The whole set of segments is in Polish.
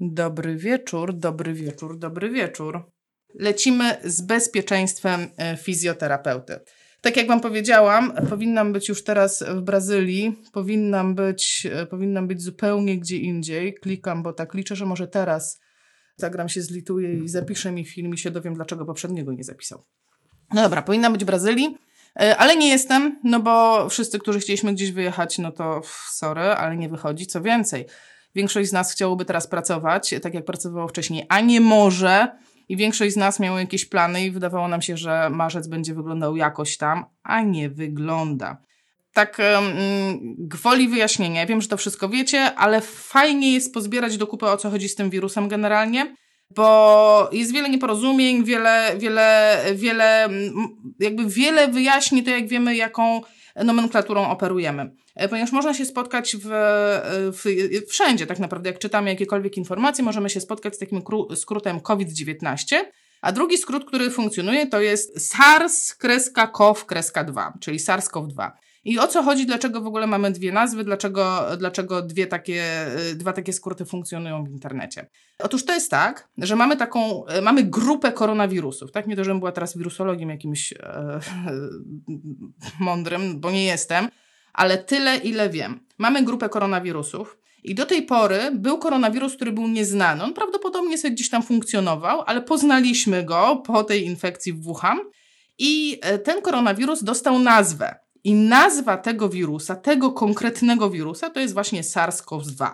Dobry wieczór, dobry wieczór, dobry wieczór. Lecimy z bezpieczeństwem e, fizjoterapeuty. Tak jak Wam powiedziałam, powinnam być już teraz w Brazylii, powinnam być, e, powinnam być zupełnie gdzie indziej. Klikam, bo tak liczę, że może teraz Instagram się zlituje i zapisze mi film i się dowiem, dlaczego poprzedniego nie zapisał. No dobra, powinnam być w Brazylii, ale nie jestem, no bo wszyscy, którzy chcieliśmy gdzieś wyjechać, no to sorry, ale nie wychodzi. Co więcej, większość z nas chciałoby teraz pracować, tak jak pracowało wcześniej, a nie może. I większość z nas miało jakieś plany i wydawało nam się, że marzec będzie wyglądał jakoś tam, a nie wygląda. Tak gwoli wyjaśnienia. Ja wiem, że to wszystko wiecie, ale fajnie jest pozbierać do kupy o co chodzi z tym wirusem generalnie, bo jest wiele nieporozumień, wiele, wiele, wiele, jakby wiele wyjaśni to, jak wiemy, jaką nomenklaturą operujemy. E, ponieważ można się spotkać w, w, wszędzie tak naprawdę, jak czytamy jakiekolwiek informacje, możemy się spotkać z takim skrótem COVID-19, a drugi skrót, który funkcjonuje, to jest SARS-CoV-2, czyli SARS-CoV-2. I o co chodzi, dlaczego w ogóle mamy dwie nazwy, dlaczego, dlaczego dwie takie, y, dwa takie skróty funkcjonują w internecie? Otóż to jest tak, że mamy taką, y, mamy grupę koronawirusów, tak? Nie to, żebym była teraz wirusologiem jakimś e, mądrym, bo nie jestem, ale tyle, ile wiem. Mamy grupę koronawirusów, i do tej pory był koronawirus, który był nieznany. On prawdopodobnie sobie gdzieś tam funkcjonował, ale poznaliśmy go po tej infekcji w Wuhan. I ten koronawirus dostał nazwę. I nazwa tego wirusa, tego konkretnego wirusa, to jest właśnie SARS-CoV-2.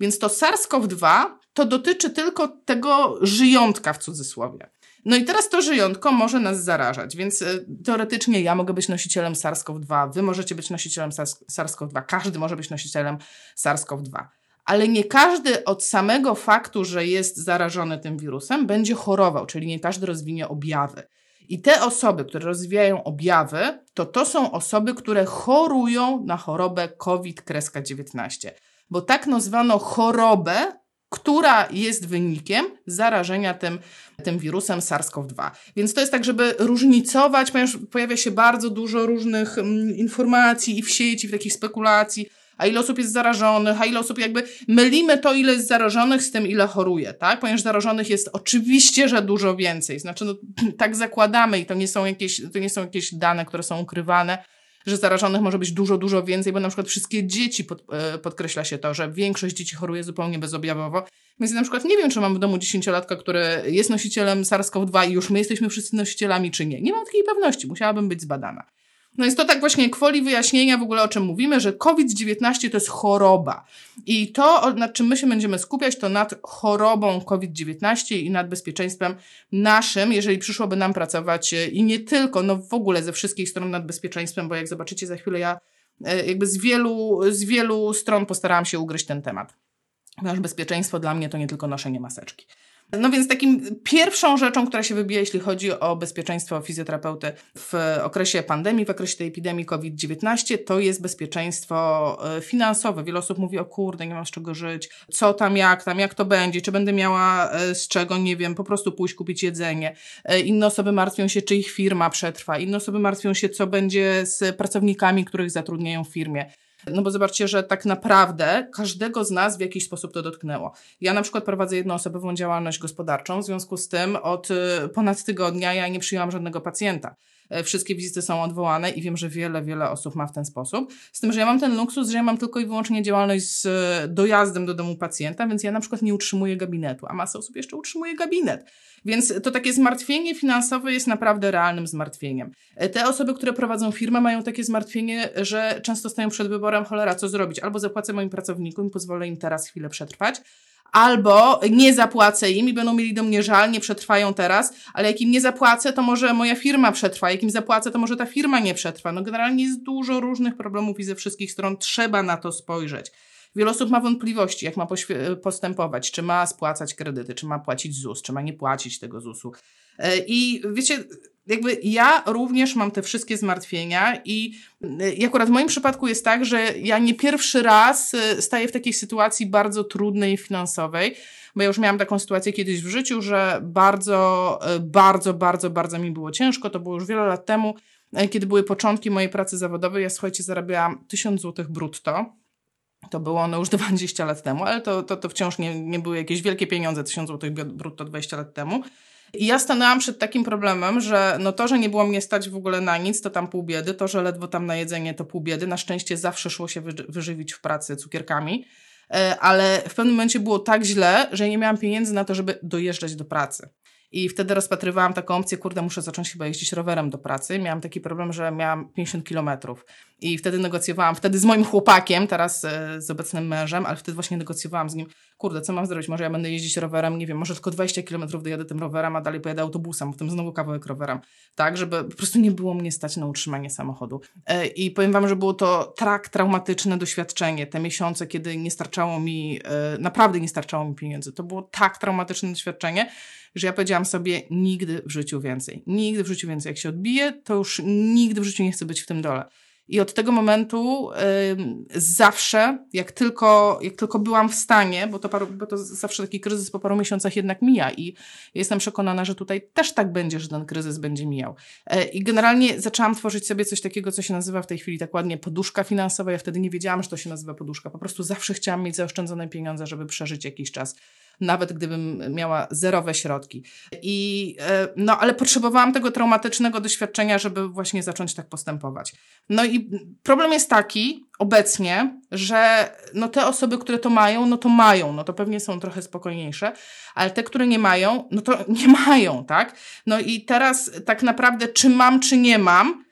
Więc to SARS-CoV-2 to dotyczy tylko tego żyjątka w cudzysłowie. No i teraz to żyjątko może nas zarażać, więc y, teoretycznie ja mogę być nosicielem SARS-CoV-2, wy możecie być nosicielem SARS-CoV-2, każdy może być nosicielem SARS-CoV-2. Ale nie każdy od samego faktu, że jest zarażony tym wirusem, będzie chorował, czyli nie każdy rozwinie objawy. I te osoby, które rozwijają objawy, to to są osoby, które chorują na chorobę COVID-19. Bo tak nazwano chorobę, która jest wynikiem zarażenia tym, tym wirusem SARS-CoV-2. Więc to jest tak, żeby różnicować, ponieważ pojawia się bardzo dużo różnych mm, informacji i w sieci, w takich spekulacji, a ile osób jest zarażonych, a ile osób jakby mylimy to, ile jest zarażonych z tym, ile choruje, tak? Ponieważ zarażonych jest oczywiście, że dużo więcej. Znaczy, no, tak zakładamy i to nie są jakieś, to nie są jakieś dane, które są ukrywane, że zarażonych może być dużo, dużo więcej, bo na przykład wszystkie dzieci pod, e, podkreśla się to, że większość dzieci choruje zupełnie bezobjawowo. Więc ja na przykład nie wiem, czy mam w domu dziesięciolatka, który jest nosicielem SARS-CoV-2 i już my jesteśmy wszyscy nosicielami, czy nie. Nie mam takiej pewności, musiałabym być zbadana. No jest to tak właśnie kwoli wyjaśnienia w ogóle o czym mówimy, że COVID-19 to jest choroba. I to, nad czym my się będziemy skupiać, to nad chorobą COVID-19 i nad bezpieczeństwem naszym, jeżeli przyszłoby nam pracować e, i nie tylko, no w ogóle ze wszystkich stron nad bezpieczeństwem, bo jak zobaczycie za chwilę ja e, jakby z wielu, z wielu stron postarałam się ugryźć ten temat. Ponieważ bezpieczeństwo dla mnie to nie tylko noszenie maseczki. No więc takim pierwszą rzeczą, która się wybija, jeśli chodzi o bezpieczeństwo fizjoterapeuty w okresie pandemii, w okresie tej epidemii COVID-19, to jest bezpieczeństwo e, finansowe. Wiele osób mówi, o kurde, nie mam z czego żyć, co tam, jak tam, jak to będzie, czy będę miała e, z czego, nie wiem, po prostu pójść kupić jedzenie. E, inne osoby martwią się, czy ich firma przetrwa. Inne osoby martwią się, co będzie z pracownikami, których zatrudniają w firmie. No bo zobaczcie, że tak naprawdę każdego z nas w jakiś sposób to dotknęło. Ja na przykład prowadzę jednoosobową działalność gospodarczą, w związku z tym od y, ponad tygodnia ja nie przyjęłam żadnego pacjenta. E, wszystkie wizyty są odwołane i wiem, że wiele, wiele osób ma w ten sposób. Z tym, że ja mam ten luksus, że ja mam tylko i wyłącznie działalność z e, dojazdem do domu pacjenta, więc ja na przykład nie utrzymuję gabinetu, a masa osób jeszcze utrzymuje gabinet. Więc to takie zmartwienie finansowe jest naprawdę realnym zmartwieniem. E, te osoby, które prowadzą firmę, mają takie zmartwienie, że często stają przed wyborem, cholera, co zrobić? Albo zapłacę moim pracownikom i pozwolę im teraz chwilę przetrwać, albo nie zapłacę im i będą mieli do mnie żal, nie przetrwają teraz, ale jak im nie zapłacę, to może moja firma przetrwa, jak im zapłacę, to może ta firma nie przetrwa. No generalnie jest dużo różnych problemów i ze wszystkich stron trzeba na to spojrzeć. Wiele osób ma wątpliwości, jak ma postępować, czy ma spłacać kredyty, czy ma płacić ZUS, czy ma nie płacić tego ZUS-u. E, I wiecie, jakby ja również mam te wszystkie zmartwienia i, i akurat w moim przypadku jest tak, że ja nie pierwszy raz e, staję w takiej sytuacji bardzo trudnej finansowej, bo ja już miałam taką sytuację kiedyś w życiu, że bardzo, e, bardzo, bardzo, bardzo mi było ciężko, to było już wiele lat temu kiedy były początki mojej pracy zawodowej, ja słuchajcie, zarabiałam 1000 zł brutto. To było no już 20 lat temu, ale to, to, to wciąż nie, nie były jakieś wielkie pieniądze, 1000 zł brutto 20 lat temu. I ja stanęłam przed takim problemem, że no to, że nie było mnie stać w ogóle na nic, to tam pół biedy, to, że ledwo tam na jedzenie, to pół biedy. Na szczęście zawsze szło się wyżywić w pracy cukierkami, e, ale w pewnym momencie było tak źle, że nie miałam pieniędzy na to, żeby dojeżdżać do pracy. I wtedy rozpatrywałam taką opcję, kurde, muszę zacząć chyba jeździć rowerem do pracy. Miałam taki problem, że miałam 50 kilometrów. I wtedy negocjowałam, wtedy z moim chłopakiem, teraz e, z obecnym mężem, ale wtedy właśnie negocjowałam z nim, kurde, co mam zrobić? Może ja będę jeździć rowerem, nie wiem, może tylko 20 kilometrów dojadę tym rowerem, a dalej pojadę autobusem, potem znowu kawałek rowerem. Tak, żeby po prostu nie było mnie stać na utrzymanie samochodu. E, I powiem wam, że było to tak traumatyczne doświadczenie, te miesiące, kiedy nie starczało mi, e, naprawdę nie starczało mi pieniędzy. To było tak traumatyczne doświadczenie, że ja powiedziałam sobie nigdy w życiu więcej. Nigdy w życiu więcej. Jak się odbije, to już nigdy w życiu nie chcę być w tym dole. I od tego momentu y, zawsze, jak tylko, jak tylko byłam w stanie, bo to, paru, bo to zawsze taki kryzys po paru miesiącach jednak mija i jestem przekonana, że tutaj też tak będzie, że ten kryzys będzie mijał. Y, I generalnie zaczęłam tworzyć sobie coś takiego, co się nazywa w tej chwili tak ładnie poduszka finansowa. Ja wtedy nie wiedziałam, że to się nazywa poduszka. Po prostu zawsze chciałam mieć zaoszczędzone pieniądze, żeby przeżyć jakiś czas nawet gdybym miała zerowe środki. I, e, no, ale potrzebowałam tego traumatycznego doświadczenia, żeby właśnie zacząć tak postępować. No i problem jest taki obecnie, że no te osoby, które to mają, no to mają, no to pewnie są trochę spokojniejsze, ale te, które nie mają, no to nie mają, tak? No i teraz tak naprawdę, czy mam, czy nie mam,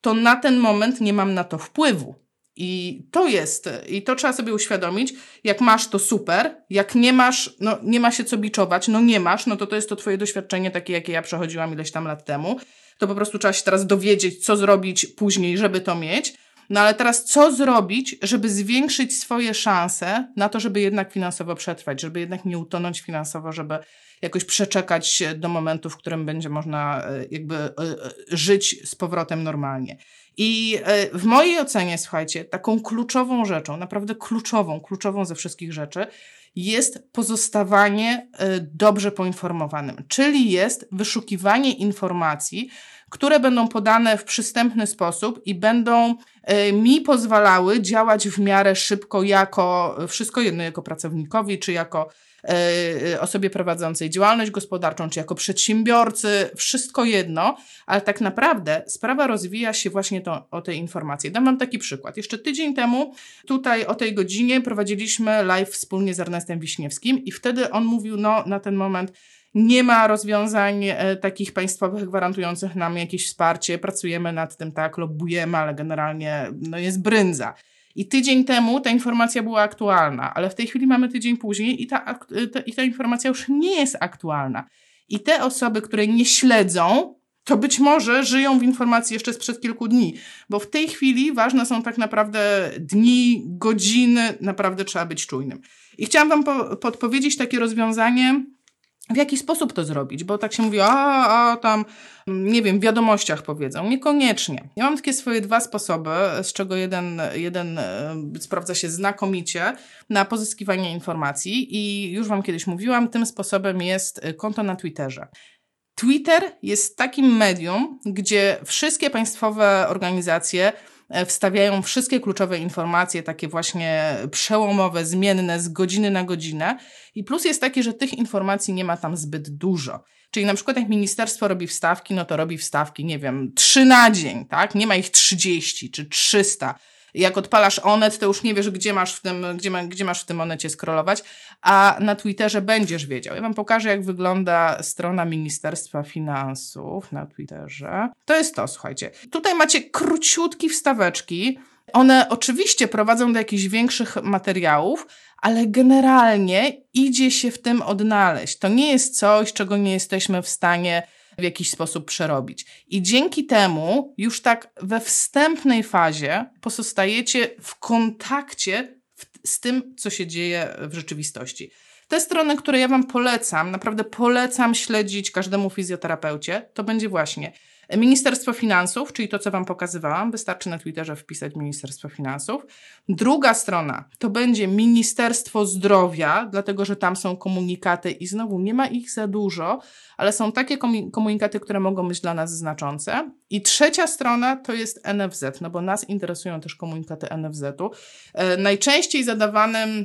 to na ten moment nie mam na to wpływu. I to jest, i to trzeba sobie uświadomić. Jak masz, to super. Jak nie masz, no nie ma się co biczować, no nie masz, no to to jest to twoje doświadczenie takie, jakie ja przechodziłam ileś tam lat temu. To po prostu trzeba się teraz dowiedzieć, co zrobić później, żeby to mieć. No ale teraz co zrobić, żeby zwiększyć swoje szanse na to, żeby jednak finansowo przetrwać, żeby jednak nie utonąć finansowo, żeby jakoś przeczekać do momentu, w którym będzie można e, jakby e, e, żyć z powrotem normalnie. I w mojej ocenie, słuchajcie, taką kluczową rzeczą, naprawdę kluczową, kluczową ze wszystkich rzeczy, jest pozostawanie dobrze poinformowanym, czyli jest wyszukiwanie informacji, które będą podane w przystępny sposób i będą mi pozwalały działać w miarę szybko jako, wszystko jedno, jako pracownikowi, czy jako E, osobie prowadzącej działalność gospodarczą, czy jako przedsiębiorcy, wszystko jedno, ale tak naprawdę sprawa rozwija się właśnie to, o tej informacji. Dam Wam taki przykład. Jeszcze tydzień temu tutaj o tej godzinie prowadziliśmy live wspólnie z Ernestem Wiśniewskim i wtedy on mówił, no na ten moment nie ma rozwiązań e, takich państwowych gwarantujących nam jakieś wsparcie. Pracujemy nad tym, tak, lobbujemy, ale generalnie no, jest brędza. I tydzień temu ta informacja była aktualna, ale w tej chwili mamy tydzień później i ta, i ta informacja już nie jest aktualna. I te osoby, które nie śledzą, to być może żyją w informacji jeszcze sprzed kilku dni, bo w tej chwili ważne są tak naprawdę dni, godziny, naprawdę trzeba być czujnym. I chciałam Wam po podpowiedzieć takie rozwiązanie, w jaki sposób to zrobić, bo tak się mówi, a, a tam, nie wiem, w wiadomościach powiedzą. Niekoniecznie. Ja mam takie swoje dwa sposoby, z czego jeden, jeden e, sprawdza się znakomicie na pozyskiwanie informacji i już Wam kiedyś mówiłam, tym sposobem jest e, konto na Twitterze. Twitter jest takim medium, gdzie wszystkie państwowe organizacje wstawiają wszystkie kluczowe informacje, takie właśnie przełomowe, zmienne z godziny na godzinę. I plus jest taki, że tych informacji nie ma tam zbyt dużo. Czyli na przykład jak ministerstwo robi wstawki, no to robi wstawki, nie wiem, trzy na dzień, tak? Nie ma ich 30 czy 300 jak odpalasz Onet, to już nie wiesz, gdzie masz w tym, gdzie, ma, gdzie masz w tym Onecie scrollować, a na Twitterze będziesz wiedział. Ja wam pokażę, jak wygląda strona Ministerstwa Finansów na Twitterze. To jest to, słuchajcie. Tutaj macie króciutki wstaweczki. One oczywiście prowadzą do jakichś większych materiałów, ale generalnie idzie się w tym odnaleźć. To nie jest coś, czego nie jesteśmy w stanie w jakiś sposób przerobić. I dzięki temu już tak we wstępnej fazie pozostajecie w kontakcie z tym, co się dzieje w rzeczywistości. Te strony, które ja Wam polecam, naprawdę polecam śledzić każdemu fizjoterapeucie, to będzie właśnie Ministerstwo Finansów, czyli to, co Wam pokazywałam, wystarczy na Twitterze wpisać Ministerstwo Finansów. Druga strona to będzie Ministerstwo Zdrowia, dlatego że tam są komunikaty i znowu nie ma ich za dużo, ale są takie komunikaty, które mogą być dla nas znaczące. I trzecia strona to jest NFZ, no bo nas interesują też komunikaty NFZ-u. E, najczęściej zadawanym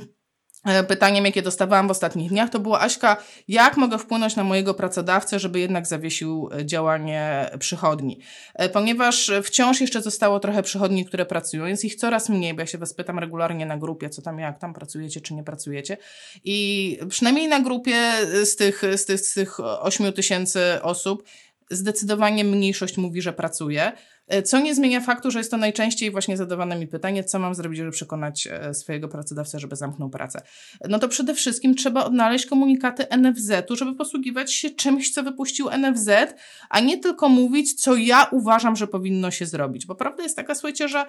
pytaniem, jakie dostawałam w ostatnich dniach, to było Aśka, jak mogę wpłynąć na mojego pracodawcę, żeby jednak zawiesił e, działanie przychodni? E, ponieważ wciąż jeszcze zostało trochę przychodni, które pracują, jest ich coraz mniej, bo ja się was pytam regularnie na grupie, co tam, jak tam pracujecie, czy nie pracujecie. I przynajmniej na grupie z tych, z tych, z tych 8 tysięcy osób zdecydowanie mniejszość mówi, że pracuje. E, co nie zmienia faktu, że jest to najczęściej właśnie zadawane mi pytanie, co mam zrobić, żeby przekonać e, swojego pracodawcę, żeby zamknął pracę. No to przede wszystkim trzeba odnaleźć komunikaty NFZ-u, żeby posługiwać się czymś, co wypuścił NFZ, a nie tylko mówić, co ja uważam, że powinno się zrobić. Bo prawda jest taka, słuchajcie, że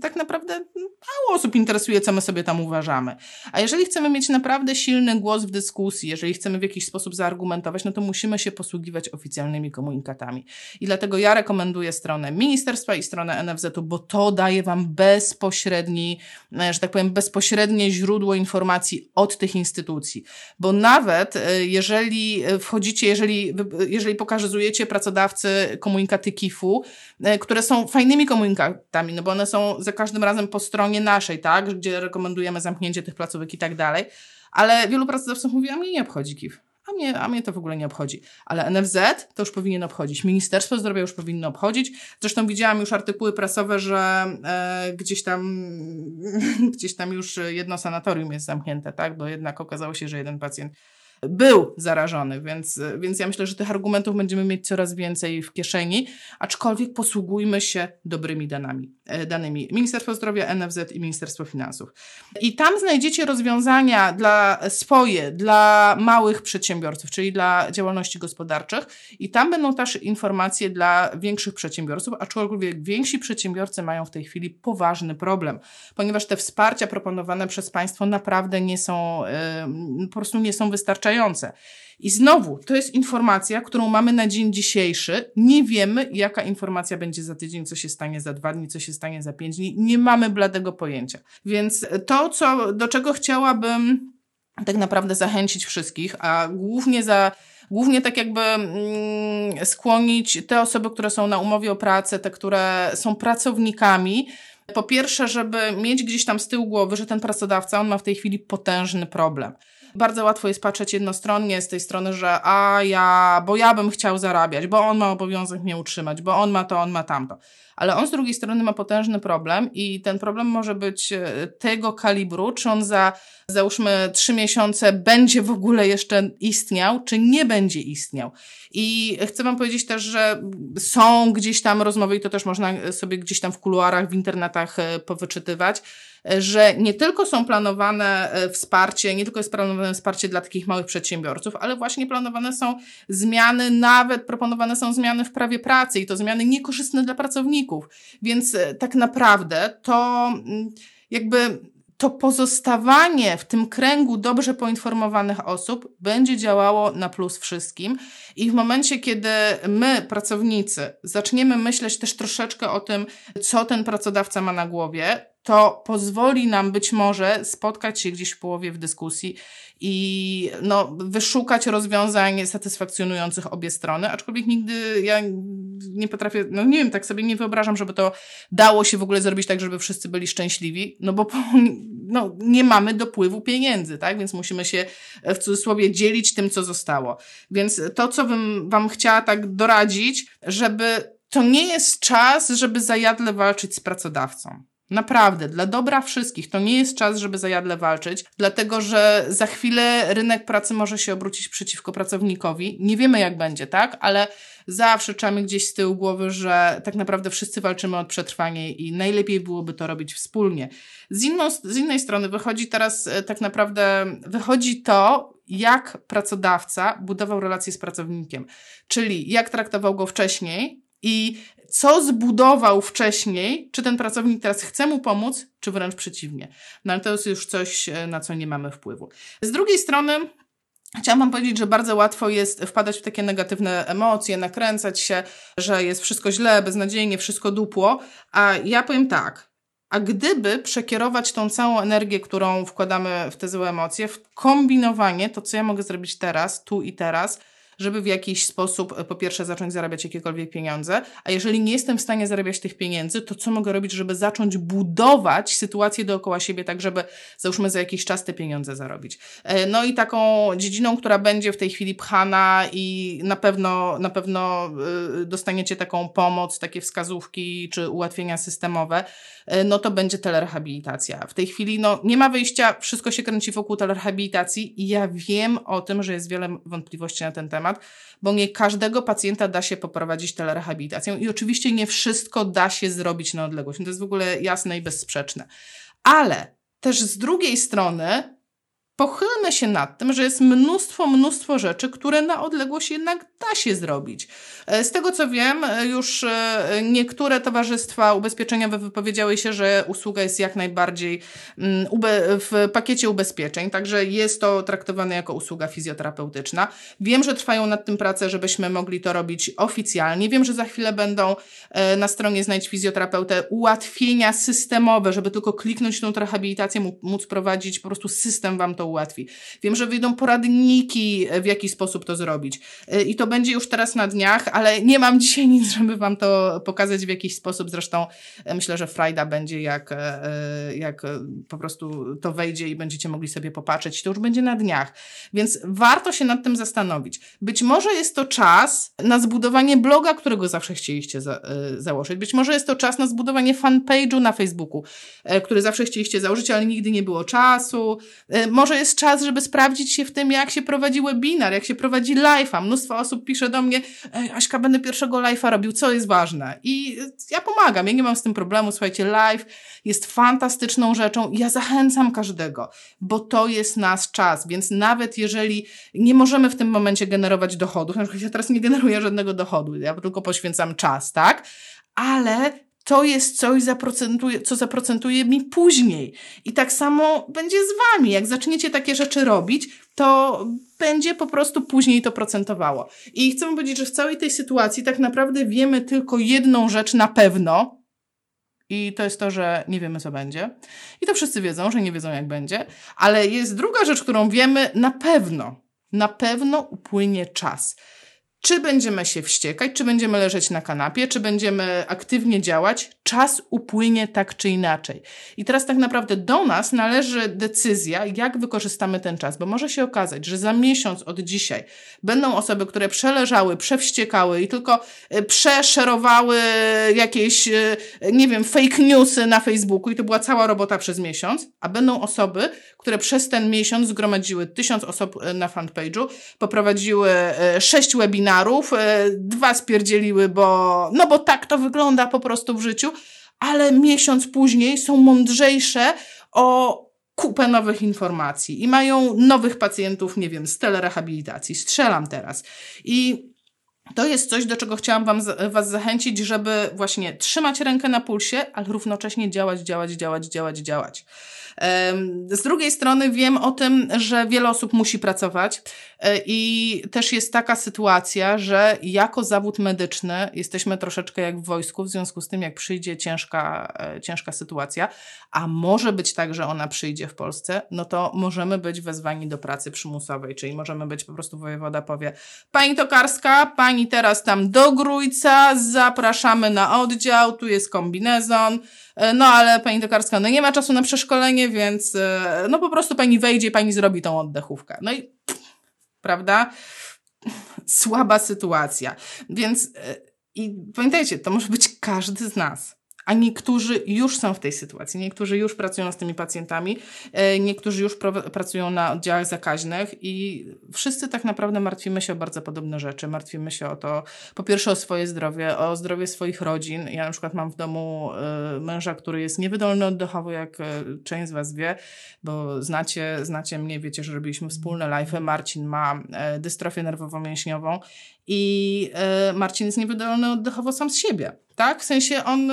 tak naprawdę mało osób interesuje, co my sobie tam uważamy. A jeżeli chcemy mieć naprawdę silny głos w dyskusji, jeżeli chcemy w jakiś sposób zaargumentować, no to musimy się posługiwać oficjalnymi komunikatami. I dlatego ja rekomenduję stronę ministerstwa i stronę NFZ-u, bo to daje Wam bezpośredni, e, że tak powiem, bezpośrednie źródło informacji od tych instytucji. Bo nawet e, jeżeli wchodzicie, jeżeli, jeżeli pokazujecie pracodawcy komunikaty KIF-u, e, które są fajnymi komunikatami, no bo one są za każdym razem po stronie naszej, tak, gdzie rekomendujemy zamknięcie tych placówek i tak dalej. Ale wielu pracodawców mówi, a mnie nie obchodzi KIF. A mnie, a mnie to w ogóle nie obchodzi. Ale NFZ to już powinien obchodzić. Ministerstwo Zdrowia już powinno obchodzić. Zresztą widziałam już artykuły prasowe, że e, gdzieś tam gdzieś tam już jedno sanatorium jest zamknięte, tak? Bo jednak okazało się, że jeden pacjent był zarażony, więc, więc ja myślę, że tych argumentów będziemy mieć coraz więcej w kieszeni, aczkolwiek posługujmy się dobrymi danami, danymi. Ministerstwo Zdrowia, NFZ i Ministerstwo Finansów. I tam znajdziecie rozwiązania dla swoje, dla małych przedsiębiorców, czyli dla działalności gospodarczych i tam będą też informacje dla większych przedsiębiorców, aczkolwiek więksi przedsiębiorcy mają w tej chwili poważny problem, ponieważ te wsparcia proponowane przez państwo naprawdę nie są, yy, po prostu nie są wystarczające. I znowu, to jest informacja, którą mamy na dzień dzisiejszy. Nie wiemy, jaka informacja będzie za tydzień, co się stanie za dwa dni, co się stanie za pięć dni. Nie mamy bladego pojęcia. Więc to, co, do czego chciałabym tak naprawdę zachęcić wszystkich, a głównie za głównie tak jakby mm, skłonić te osoby, które są na umowie o pracę, te, które są pracownikami, po pierwsze, żeby mieć gdzieś tam z tyłu głowy, że ten pracodawca, on ma w tej chwili potężny problem. Bardzo łatwo jest patrzeć jednostronnie z tej strony, że a ja, bo ja bym chciał zarabiać, bo on ma obowiązek mnie utrzymać, bo on ma to, on ma tamto. Ale on z drugiej strony ma potężny problem i ten problem może być e, tego kalibru, czy on za załóżmy trzy miesiące będzie w ogóle jeszcze istniał, czy nie będzie istniał. I chcę Wam powiedzieć też, że są gdzieś tam rozmowy i to też można sobie gdzieś tam w kuluarach, w internetach e, powyczytywać, że nie tylko są planowane e, wsparcie, nie tylko jest planowane wsparcie dla takich małych przedsiębiorców, ale właśnie planowane są zmiany, nawet proponowane są zmiany w prawie pracy i to zmiany niekorzystne dla pracowników. Więc e, tak naprawdę to mm, jakby to pozostawanie w tym kręgu dobrze poinformowanych osób będzie działało na plus wszystkim. I w momencie, kiedy my, pracownicy, zaczniemy myśleć też troszeczkę o tym, co ten pracodawca ma na głowie, to pozwoli nam być może spotkać się gdzieś w połowie w dyskusji i no, wyszukać rozwiązań satysfakcjonujących obie strony, aczkolwiek nigdy ja nie potrafię, no nie wiem, tak sobie nie wyobrażam, żeby to dało się w ogóle zrobić tak, żeby wszyscy byli szczęśliwi, no bo no, nie mamy dopływu pieniędzy, tak, więc musimy się w cudzysłowie dzielić tym, co zostało. Więc to, co bym wam chciała tak doradzić, żeby to nie jest czas, żeby zajadle walczyć z pracodawcą. Naprawdę, dla dobra wszystkich. To nie jest czas, żeby zajadle walczyć, dlatego że za chwilę rynek pracy może się obrócić przeciwko pracownikowi. Nie wiemy, jak będzie, tak? Ale zawsze trzeba gdzieś z tyłu głowy, że tak naprawdę wszyscy walczymy o przetrwanie i najlepiej byłoby to robić wspólnie. Z, inną, z innej strony wychodzi teraz e, tak naprawdę, wychodzi to, jak pracodawca budował relacje z pracownikiem, czyli jak traktował go wcześniej, i co zbudował wcześniej, czy ten pracownik teraz chce mu pomóc, czy wręcz przeciwnie. No ale to jest już coś, e, na co nie mamy wpływu. Z drugiej strony, Chciałam Wam powiedzieć, że bardzo łatwo jest wpadać w takie negatywne emocje, nakręcać się, że jest wszystko źle, beznadziejnie, wszystko dupło. A ja powiem tak. A gdyby przekierować tą całą energię, którą wkładamy w te złe emocje, w kombinowanie, to co ja mogę zrobić teraz, tu i teraz, żeby w jakiś sposób e, po pierwsze zacząć zarabiać jakiekolwiek pieniądze, a jeżeli nie jestem w stanie zarabiać tych pieniędzy, to co mogę robić, żeby zacząć budować sytuację dookoła siebie, tak żeby załóżmy za jakiś czas te pieniądze zarobić. E, no i taką dziedziną, która będzie w tej chwili pchana i na pewno, na pewno e, dostaniecie taką pomoc, takie wskazówki czy ułatwienia systemowe, no to będzie telerehabilitacja. W tej chwili no, nie ma wyjścia, wszystko się kręci wokół telerehabilitacji i ja wiem o tym, że jest wiele wątpliwości na ten temat, temat, bo nie każdego pacjenta da się poprowadzić telerehabilitacją i oczywiście nie wszystko da się zrobić na odległość. To jest w ogóle jasne i bezsprzeczne. Ale też z drugiej strony pochylmy się nad tym, że jest mnóstwo, mnóstwo rzeczy, które na odległość jednak da się zrobić. E, z tego co wiem, e, już e, niektóre towarzystwa ubezpieczeniowe wypowiedziały się, że usługa jest jak najbardziej mm, w pakiecie ubezpieczeń, także jest to traktowane jako usługa fizjoterapeutyczna. Wiem, że trwają nad tym prace, żebyśmy mogli to robić oficjalnie. Wiem, że za chwilę będą na stronie Znajdź Fizjoterapeutę ułatwienia systemowe, żeby tylko kliknąć tą rehabilitację, móc prowadzić, po prostu system Wam to ułatwi. Wiem, że wyjdą poradniki, w jaki sposób to zrobić. Y, I to będzie już teraz na dniach, ale nie mam dzisiaj nic, żeby Wam to pokazać w jakiś sposób. Zresztą y, myślę, że Frajda będzie, jak, jak po prostu to wejdzie i będziecie mogli sobie popatrzeć. To już będzie na dniach. Więc warto się nad tym zastanowić. Być może jest to czas na zbudowanie bloga, którego zawsze chcieliście za, założyć. Być może jest to czas na zbudowanie fanpage'u na Facebooku, który zawsze chcieliście założyć, ale nigdy nie było czasu. Może jest czas, żeby sprawdzić się w tym, jak się prowadzi webinar, jak się prowadzi live'a. Mnóstwo osób pisze do mnie, Aśka, będę pierwszego live'a robił, co jest ważne. I ja pomagam, ja nie mam z tym problemu. Słuchajcie, live jest fantastyczną rzeczą ja zachęcam każdego, bo to jest nasz czas, więc nawet jeżeli nie możemy w tym momencie generować dochodów, na przykład ja teraz nie generuję żadnego dochodu, ja tylko poświęcam czas, tak? Ale to jest coś, zaprocentuje, co zaprocentuje mi później. I tak samo będzie z wami. Jak zaczniecie takie rzeczy robić, to będzie po prostu później to procentowało. I chcę powiedzieć, że w całej tej sytuacji tak naprawdę wiemy tylko jedną rzecz na pewno. I to jest to, że nie wiemy, co będzie. I to wszyscy wiedzą, że nie wiedzą, jak będzie. Ale jest druga rzecz, którą wiemy na pewno. Na pewno upłynie czas. Czy będziemy się wściekać, czy będziemy leżeć na kanapie, czy będziemy aktywnie działać, czas upłynie tak czy inaczej. I teraz tak naprawdę do nas należy decyzja, jak wykorzystamy ten czas, bo może się okazać, że za miesiąc od dzisiaj będą osoby, które przeleżały, przewściekały i tylko e, przeszerowały jakieś, e, nie wiem, fake newsy na Facebooku i to była cała robota przez miesiąc, a będą osoby, które przez ten miesiąc zgromadziły tysiąc osób e, na fanpage'u, poprowadziły sześć webinarów, dwa spierdzieliły, bo, no bo tak to wygląda po prostu w życiu, ale miesiąc później są mądrzejsze o kupę nowych informacji i mają nowych pacjentów, nie wiem, z telerehabilitacji. Strzelam teraz. I to jest coś, do czego chciałam wam, Was zachęcić, żeby właśnie trzymać rękę na pulsie, ale równocześnie działać, działać, działać, działać, działać. Z drugiej strony wiem o tym, że wiele osób musi pracować e, i też jest taka sytuacja, że jako zawód medyczny jesteśmy troszeczkę jak w wojsku, w związku z tym, jak przyjdzie ciężka, e, ciężka sytuacja, a może być tak, że ona przyjdzie w Polsce, no to możemy być wezwani do pracy przymusowej, czyli możemy być po prostu wojewoda powie, pani Tokarska, pani teraz tam do Grójca, zapraszamy na oddział, tu jest kombinezon, E, no ale pani Tokarska, no nie ma czasu na przeszkolenie, więc e, no po prostu pani wejdzie, pani zrobi tą oddechówkę. No i prawda? Słaba sytuacja. Więc e, i pamiętajcie, to może być każdy z nas a niektórzy już są w tej sytuacji, niektórzy już pracują z tymi pacjentami, e, niektórzy już pracują na oddziałach zakaźnych i wszyscy tak naprawdę martwimy się o bardzo podobne rzeczy. Martwimy się o to, po pierwsze o swoje zdrowie, o zdrowie swoich rodzin. Ja na przykład mam w domu e, męża, który jest niewydolny oddechowo, jak e, część z Was wie, bo znacie, znacie mnie, wiecie, że robiliśmy wspólne live. Marcin ma dystrofię nerwowo-mięśniową i Marcin jest niewydolny oddechowo sam z siebie, tak? W sensie on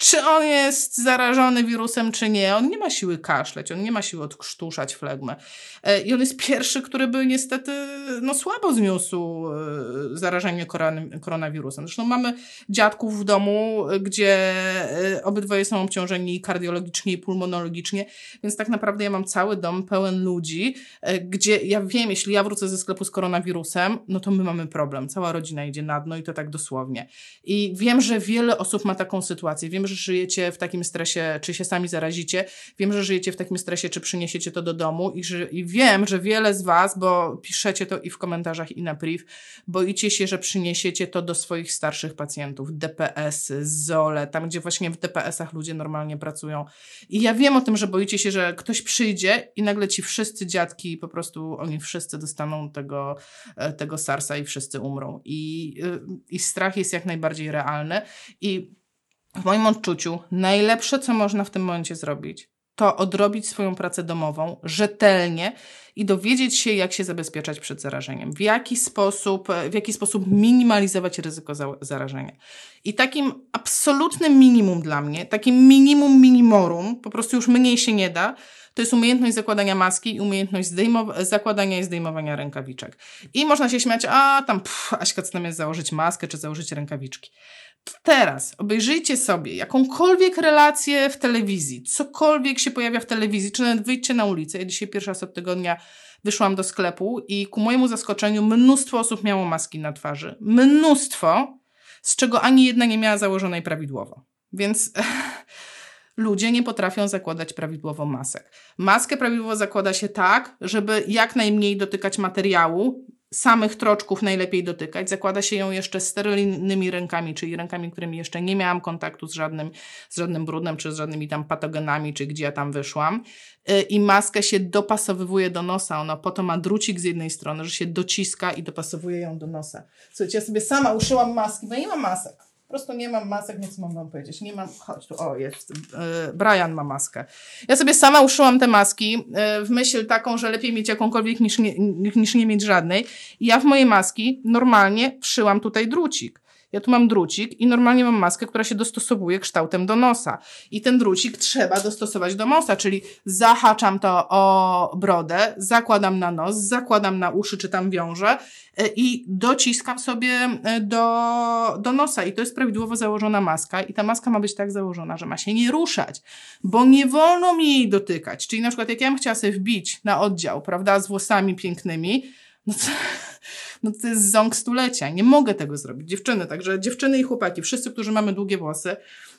czy on jest zarażony wirusem, czy nie. On nie ma siły kaszleć, on nie ma siły odkrztuszać flegmę. E, I on jest pierwszy, który by niestety no, słabo zniósł e, zarażenie koronawirusem. Zresztą mamy dziadków w domu, gdzie e, obydwoje są obciążeni kardiologicznie i pulmonologicznie, więc tak naprawdę ja mam cały dom pełen ludzi, gdzie ja wiem, jeśli ja wrócę ze sklepu z koronawirusem, no to my mamy problem. Cała rodzina idzie na dno i to tak dosłownie. I wiem, że wiele osób ma taką sytuację. Wiem, że żyjecie w takim stresie, czy się sami zarazicie. Wiem, że żyjecie w takim stresie, czy przyniesiecie to do domu i, że, i wiem, że wiele z Was, bo piszecie to i w komentarzach, i na priv, boicie się, że przyniesiecie to do swoich starszych pacjentów, DPS, ZOLE, tam gdzie właśnie w DPS-ach ludzie normalnie pracują. I ja wiem o tym, że boicie się, że ktoś przyjdzie i nagle ci wszyscy dziadki, po prostu oni wszyscy dostaną tego, e, tego SARS-a i wszyscy umrą. I, y, I strach jest jak najbardziej realny. I w moim odczuciu najlepsze, co można w tym momencie zrobić, to odrobić swoją pracę domową rzetelnie i dowiedzieć się, jak się zabezpieczać przed zarażeniem, w jaki sposób, w jaki sposób minimalizować ryzyko zarażenia. I takim absolutnym minimum dla mnie, takim minimum minimorum, po prostu już mniej się nie da, to jest umiejętność zakładania maski i umiejętność zakładania i zdejmowania rękawiczek. I można się śmiać, a tam, pff, Aśka, co tam jest założyć maskę czy założyć rękawiczki. Teraz obejrzyjcie sobie jakąkolwiek relację w telewizji, cokolwiek się pojawia w telewizji, czy nawet wyjdźcie na ulicę. Ja dzisiaj pierwszy raz od tygodnia wyszłam do sklepu i ku mojemu zaskoczeniu mnóstwo osób miało maski na twarzy. Mnóstwo, z czego ani jedna nie miała założonej prawidłowo. Więc ludzie nie potrafią zakładać prawidłowo masek. Maskę prawidłowo zakłada się tak, żeby jak najmniej dotykać materiału, samych troczków najlepiej dotykać. Zakłada się ją jeszcze sterylnymi rękami, czyli rękami, którymi jeszcze nie miałam kontaktu z żadnym, z żadnym brudem, czy z żadnymi tam patogenami, czy gdzie ja tam wyszłam. Y, I maskę się dopasowywuje do nosa. Ona po to ma drucik z jednej strony, że się dociska i dopasowuje ją do nosa. Słuchajcie, ja sobie sama uszyłam maski, bo nie mam masek. Po prostu nie mam masek, mam wam powiedzieć. Nie mam, chodź tu, o jest, yy, Brian ma maskę. Ja sobie sama uszyłam te maski yy, w myśl taką, że lepiej mieć jakąkolwiek niż nie, niż nie mieć żadnej. I ja w moje maski normalnie wszyłam tutaj drucik. Ja tu mam drucik i normalnie mam maskę, która się dostosowuje kształtem do nosa. I ten drucik trzeba dostosować do nosa, czyli zahaczam to o brodę, zakładam na nos, zakładam na uszy, czy tam wiążę e, i dociskam sobie e, do, do nosa. I to jest prawidłowo założona maska. I ta maska ma być tak założona, że ma się nie ruszać, bo nie wolno mi jej dotykać. Czyli na przykład jak ja bym chciała sobie wbić na oddział, prawda, z włosami pięknymi, no to no to jest ząg stulecia. Nie mogę tego zrobić. Dziewczyny, także dziewczyny i chłopaki, wszyscy, którzy mamy długie włosy,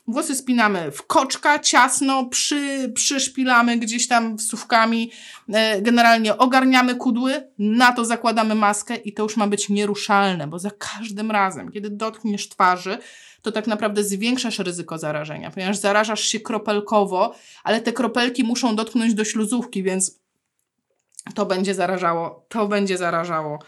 włosy spinamy w koczka, ciasno, przy, przyszpilamy gdzieś tam wsówkami, e, generalnie ogarniamy kudły, na to zakładamy maskę i to już ma być nieruszalne, bo za każdym razem, kiedy dotkniesz twarzy, to tak naprawdę zwiększasz ryzyko zarażenia, ponieważ zarażasz się kropelkowo, ale te kropelki muszą dotknąć do śluzówki, więc to będzie zarażało, to będzie zarażało.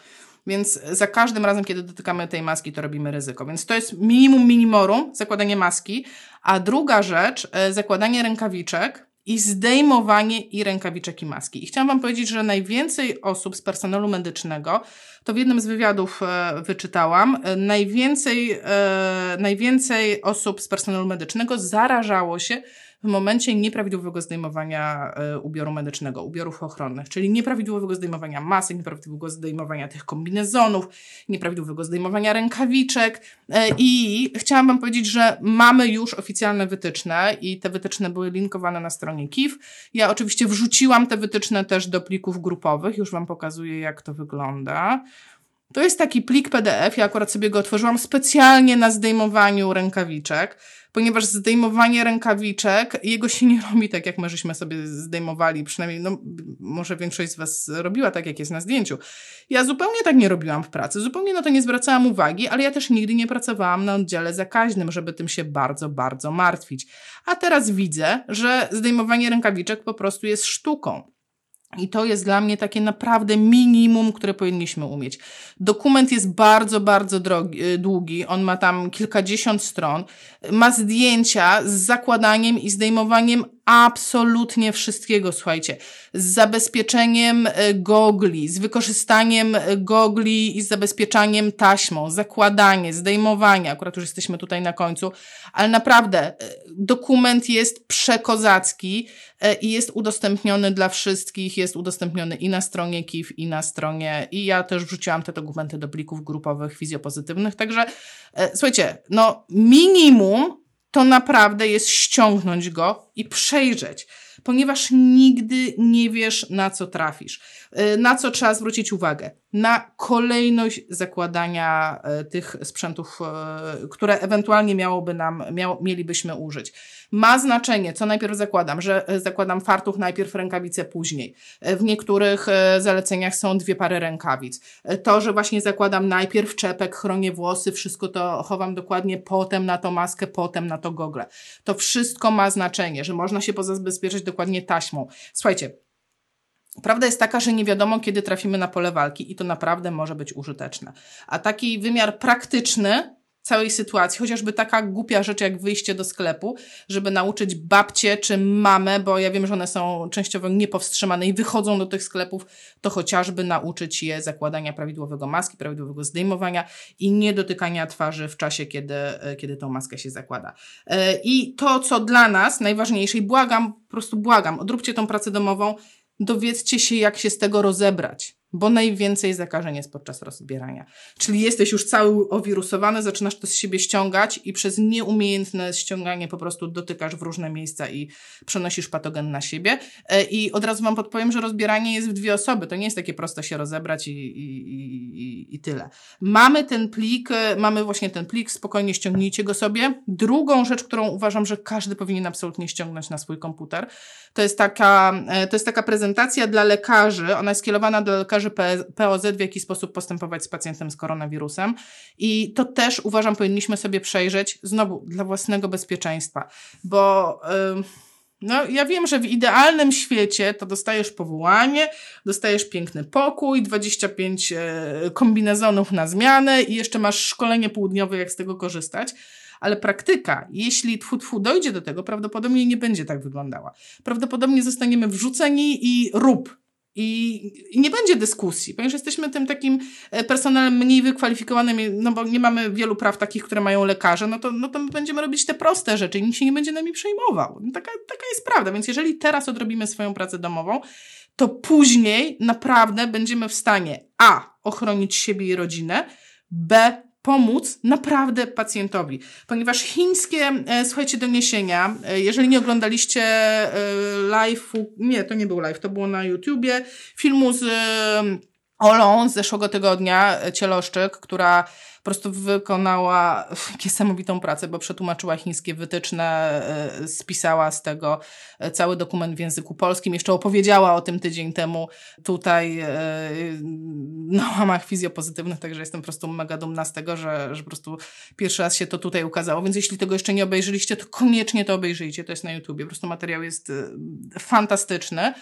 Więc za każdym razem, kiedy dotykamy tej maski, to robimy ryzyko. Więc to jest minimum minimorum, zakładanie maski. A druga rzecz, e, zakładanie rękawiczek i zdejmowanie i rękawiczek i maski. I chciałam Wam powiedzieć, że najwięcej osób z personelu medycznego, to w jednym z wywiadów e, wyczytałam, e, najwięcej, najwięcej osób z personelu medycznego zarażało się w momencie nieprawidłowego zdejmowania e, ubioru medycznego, ubiorów ochronnych, czyli nieprawidłowego zdejmowania masek, nieprawidłowego zdejmowania tych kombinezonów, nieprawidłowego zdejmowania rękawiczek. E, I chciałam Wam powiedzieć, że mamy już oficjalne wytyczne i te wytyczne były linkowane na stronie KIF. Ja oczywiście wrzuciłam te wytyczne też do plików grupowych, już Wam pokazuję, jak to wygląda. To jest taki plik PDF, ja akurat sobie go otworzyłam specjalnie na zdejmowaniu rękawiczek ponieważ zdejmowanie rękawiczek, jego się nie robi tak, jak my żeśmy sobie zdejmowali, przynajmniej, no, może większość z Was robiła tak, jak jest na zdjęciu. Ja zupełnie tak nie robiłam w pracy, zupełnie na to nie zwracałam uwagi, ale ja też nigdy nie pracowałam na oddziale zakaźnym, żeby tym się bardzo, bardzo martwić. A teraz widzę, że zdejmowanie rękawiczek po prostu jest sztuką. I to jest dla mnie takie naprawdę minimum, które powinniśmy umieć. Dokument jest bardzo, bardzo drogi, y, długi. On ma tam kilkadziesiąt stron. Ma zdjęcia z zakładaniem i zdejmowaniem absolutnie wszystkiego, słuchajcie. Z zabezpieczeniem e, gogli, z wykorzystaniem e, gogli i z zabezpieczaniem taśmą, zakładanie, zdejmowanie, akurat już jesteśmy tutaj na końcu, ale naprawdę e, dokument jest przekozacki i jest udostępniony dla wszystkich, jest udostępniony i na stronie KIF, i na stronie, i ja też wrzuciłam te dokumenty do plików grupowych fizjopozytywnych, także słuchajcie, no minimum to naprawdę jest ściągnąć go i przejrzeć, ponieważ nigdy nie wiesz, na co trafisz. Y, na co trzeba zwrócić uwagę? Na kolejność zakładania y, tych sprzętów, y, które ewentualnie miałoby nam, miał, mielibyśmy użyć. Ma znaczenie, co najpierw zakładam, że zakładam fartuch najpierw, rękawice później. W niektórych zaleceniach są dwie pary rękawic. To, że właśnie zakładam najpierw czepek, chronię włosy, wszystko to chowam dokładnie, potem na to maskę, potem na to gogle. To wszystko ma znaczenie, że można się pozabezpieczać dokładnie taśmą. Słuchajcie, Prawda jest taka, że nie wiadomo, kiedy trafimy na pole walki i to naprawdę może być użyteczne. A taki wymiar praktyczny całej sytuacji, chociażby taka głupia rzecz jak wyjście do sklepu, żeby nauczyć babcie czy mamę, bo ja wiem, że one są częściowo niepowstrzymane i wychodzą do tych sklepów, to chociażby nauczyć je zakładania prawidłowego maski, prawidłowego zdejmowania i nie dotykania twarzy w czasie, kiedy, kiedy tą maskę się zakłada. E, I to, co dla nas najważniejsze i błagam, po prostu błagam, odróbcie tą pracę domową, dowiedzcie się, jak się z tego rozebrać bo najwięcej zakażeń jest podczas rozbierania. Czyli jesteś już cały owirusowany, zaczynasz to z siebie ściągać i przez nieumiejętne ściąganie po prostu dotykasz w różne miejsca i przenosisz patogen na siebie. E, I od razu Wam podpowiem, że rozbieranie jest w dwie osoby. To nie jest takie proste się rozebrać i, i, i, i tyle. Mamy ten plik, e, mamy właśnie ten plik, spokojnie ściągnijcie go sobie. Drugą rzecz, którą uważam, że każdy powinien absolutnie ściągnąć na swój komputer, to jest taka, e, to jest taka prezentacja dla lekarzy. Ona jest skierowana do lekarzy POZ, w jaki sposób postępować z pacjentem z koronawirusem. I to też uważam, powinniśmy sobie przejrzeć, znowu dla własnego bezpieczeństwa, bo. Yy, no, ja wiem, że w idealnym świecie to dostajesz powołanie, dostajesz piękny pokój, 25 e, kombinezonów na zmianę i jeszcze masz szkolenie południowe, jak z tego korzystać. Ale praktyka, jeśli tfu, tfu dojdzie do tego, prawdopodobnie nie będzie tak wyglądała. Prawdopodobnie zostaniemy wrzuceni i rób. I, nie będzie dyskusji, ponieważ jesteśmy tym takim e, personelem mniej wykwalifikowanym, no bo nie mamy wielu praw takich, które mają lekarze, no to, no to my będziemy robić te proste rzeczy i nikt się nie będzie nami przejmował. No taka, taka jest prawda, więc jeżeli teraz odrobimy swoją pracę domową, to później naprawdę będziemy w stanie A. ochronić siebie i rodzinę, B pomóc naprawdę pacjentowi. Ponieważ chińskie, e, słuchajcie, doniesienia, e, jeżeli nie oglądaliście e, live'u, nie, to nie był live, to było na YouTubie, filmu z Olą z zeszłego tygodnia, Cieloszczyk, która po prostu wykonała niesamowitą pracę, bo przetłumaczyła chińskie wytyczne, e, spisała z tego e, cały dokument w języku polskim, jeszcze opowiedziała o tym tydzień temu. Tutaj e, na łamach fizjopozytywnych, także jestem po prostu mega dumna z tego, że, że po prostu pierwszy raz się to tutaj ukazało, więc jeśli tego jeszcze nie obejrzyliście, to koniecznie to obejrzyjcie, to jest na YouTubie, po prostu materiał jest fantastyczny.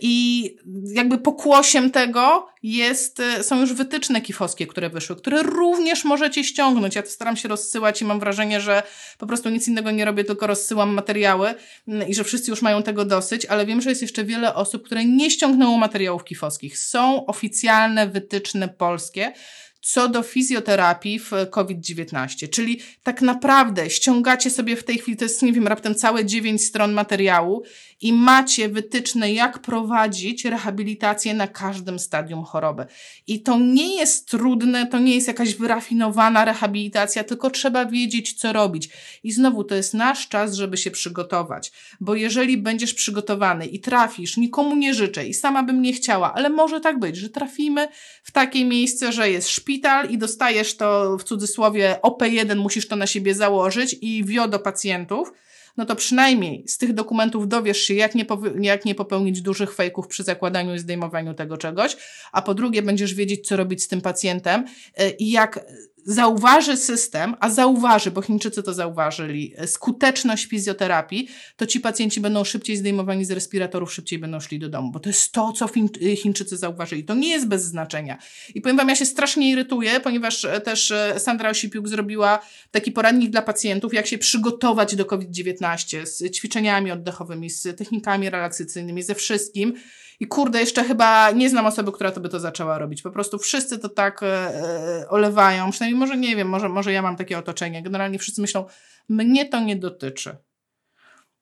I jakby pokłosiem tego jest, są już wytyczne kifowskie, które wyszły, które również możecie ściągnąć. Ja to staram się rozsyłać i mam wrażenie, że po prostu nic innego nie robię, tylko rozsyłam materiały mm, i że wszyscy już mają tego dosyć, ale wiem, że jest jeszcze wiele osób, które nie ściągnęło materiałów kifowskich. Są oficjalne wytyczne polskie, co do fizjoterapii w COVID-19. Czyli tak naprawdę ściągacie sobie w tej chwili, to jest, nie wiem, raptem całe dziewięć stron materiału i macie wytyczne, jak prowadzić rehabilitację na każdym stadium choroby. I to nie jest trudne, to nie jest jakaś wyrafinowana rehabilitacja, tylko trzeba wiedzieć, co robić. I znowu to jest nasz czas, żeby się przygotować, bo jeżeli będziesz przygotowany i trafisz, nikomu nie życzę i sama bym nie chciała, ale może tak być, że trafimy w takie miejsce, że jest szpital i dostajesz to w cudzysłowie OP1, musisz to na siebie założyć i wio do pacjentów, no to przynajmniej z tych dokumentów dowiesz się, jak nie, jak nie popełnić dużych fejków przy zakładaniu i zdejmowaniu tego czegoś, a po drugie będziesz wiedzieć, co robić z tym pacjentem e, i jak zauważy system, a zauważy, bo Chińczycy to zauważyli, skuteczność fizjoterapii, to ci pacjenci będą szybciej zdejmowani z respiratorów, szybciej będą szli do domu, bo to jest to, co Chińczycy zauważyli. To nie jest bez znaczenia. I powiem Wam, ja się strasznie irytuję, ponieważ e, też e, Sandra Osipiuk zrobiła taki poradnik dla pacjentów, jak się przygotować do COVID-19 z ćwiczeniami oddechowymi, z technikami relaksacyjnymi, ze wszystkim. I kurde, jeszcze chyba nie znam osoby, która to by to zaczęła robić. Po prostu wszyscy to tak e, e, olewają. Przynajmniej może nie wiem, może, może ja mam takie otoczenie. Generalnie wszyscy myślą, mnie to nie dotyczy.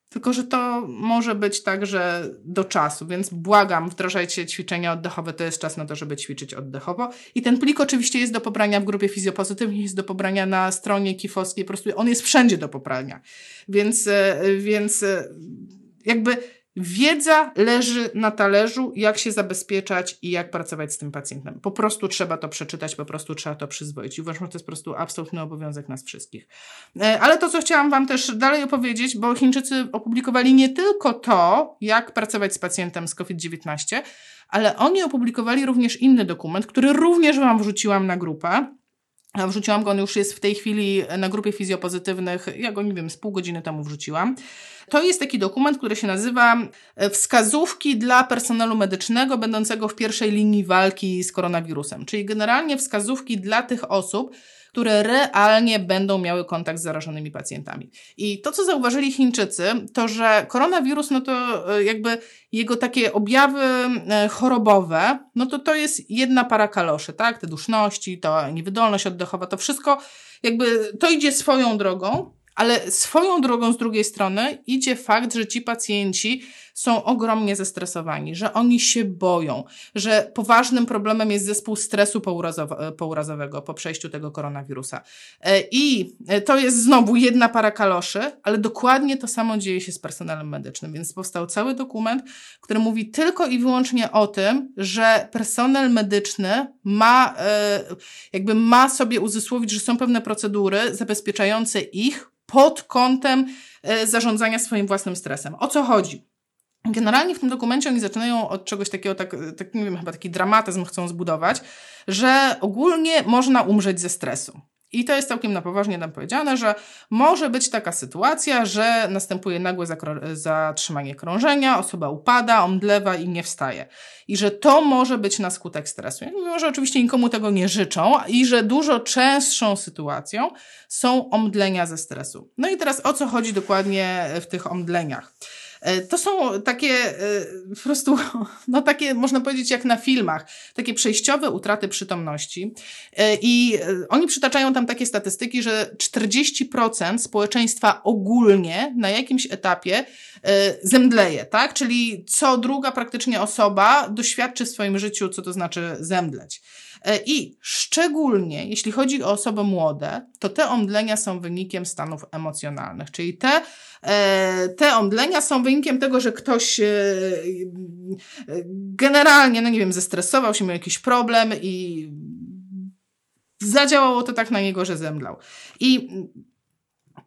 Tylko, że to może być także do czasu, więc błagam, wdrażajcie ćwiczenia oddechowe, to jest czas na to, żeby ćwiczyć oddechowo. I ten plik oczywiście jest do pobrania w grupie fizjopozytywnej, jest do pobrania na stronie kifowskiej, po prostu on jest wszędzie do pobrania. Więc, e, więc jakby Wiedza leży na talerzu, jak się zabezpieczać i jak pracować z tym pacjentem. Po prostu trzeba to przeczytać, po prostu trzeba to przyzwoić. Uważam, że to jest po prostu absolutny obowiązek nas wszystkich. E, ale to, co chciałam Wam też dalej opowiedzieć, bo Chińczycy opublikowali nie tylko to, jak pracować z pacjentem z COVID-19, ale oni opublikowali również inny dokument, który również Wam wrzuciłam na grupę. Wrzuciłam go, on już jest w tej chwili na grupie fizjopozytywnych. Ja go, nie wiem, z pół godziny temu wrzuciłam. To jest taki dokument, który się nazywa e, Wskazówki dla personelu medycznego będącego w pierwszej linii walki z koronawirusem. Czyli generalnie wskazówki dla tych osób, które realnie będą miały kontakt z zarażonymi pacjentami. I to, co zauważyli Chińczycy, to że koronawirus, no to e, jakby jego takie objawy e, chorobowe, no to to jest jedna para kaloszy, tak? Te duszności, to niewydolność oddechowa, to wszystko jakby to idzie swoją drogą, ale swoją drogą z drugiej strony idzie fakt, że ci pacjenci są ogromnie zestresowani, że oni się boją, że poważnym problemem jest zespół stresu pourazowego po przejściu tego koronawirusa. E, I to jest znowu jedna para kaloszy, ale dokładnie to samo dzieje się z personelem medycznym, więc powstał cały dokument, który mówi tylko i wyłącznie o tym, że personel medyczny ma, e, jakby ma sobie uzysłowić, że są pewne procedury zabezpieczające ich pod kątem e, zarządzania swoim własnym stresem. O co chodzi? Generalnie w tym dokumencie oni zaczynają od czegoś takiego, tak, tak nie wiem, chyba taki dramatyzm chcą zbudować, że ogólnie można umrzeć ze stresu. I to jest całkiem na poważnie nam powiedziane, że może być taka sytuacja, że następuje nagłe zatrzymanie krążenia, osoba upada, omdlewa i nie wstaje. I że to może być na skutek stresu. Mimo, że oczywiście nikomu tego nie życzą i że dużo częstszą sytuacją są omdlenia ze stresu. No i teraz o co chodzi dokładnie w tych omdleniach? E, to są takie e, po prostu, no takie można powiedzieć jak na filmach, takie przejściowe utraty przytomności. E, I oni przytaczają tam takie statystyki, że 40% społeczeństwa ogólnie na jakimś etapie zemdleje, tak? Czyli co druga praktycznie osoba doświadczy w swoim życiu, co to znaczy zemdleć. I szczególnie jeśli chodzi o osoby młode, to te omdlenia są wynikiem stanów emocjonalnych, czyli te, te omdlenia są wynikiem tego, że ktoś e, generalnie, no nie wiem, zestresował się, miał jakiś problem i zadziałało to tak na niego, że zemdlał. I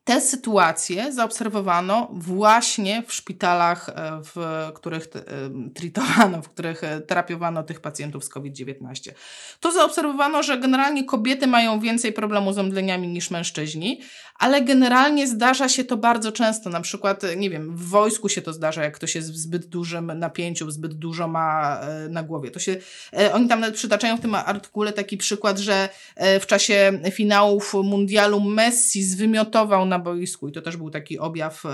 te sytuacje zaobserwowano właśnie w szpitalach, e, w których e, tritowano, w których e, terapiowano tych pacjentów z COVID-19. To zaobserwowano, że generalnie kobiety mają więcej problemu z omdleniami niż mężczyźni, ale generalnie zdarza się to bardzo często. Na przykład, nie wiem, w wojsku się to zdarza, jak ktoś jest w zbyt dużym napięciu, zbyt dużo ma na głowie. To się, oni tam nawet przytaczają w tym artykule taki przykład, że w czasie finałów mundialu Messi zwymiotował na boisku i to też był taki objaw e,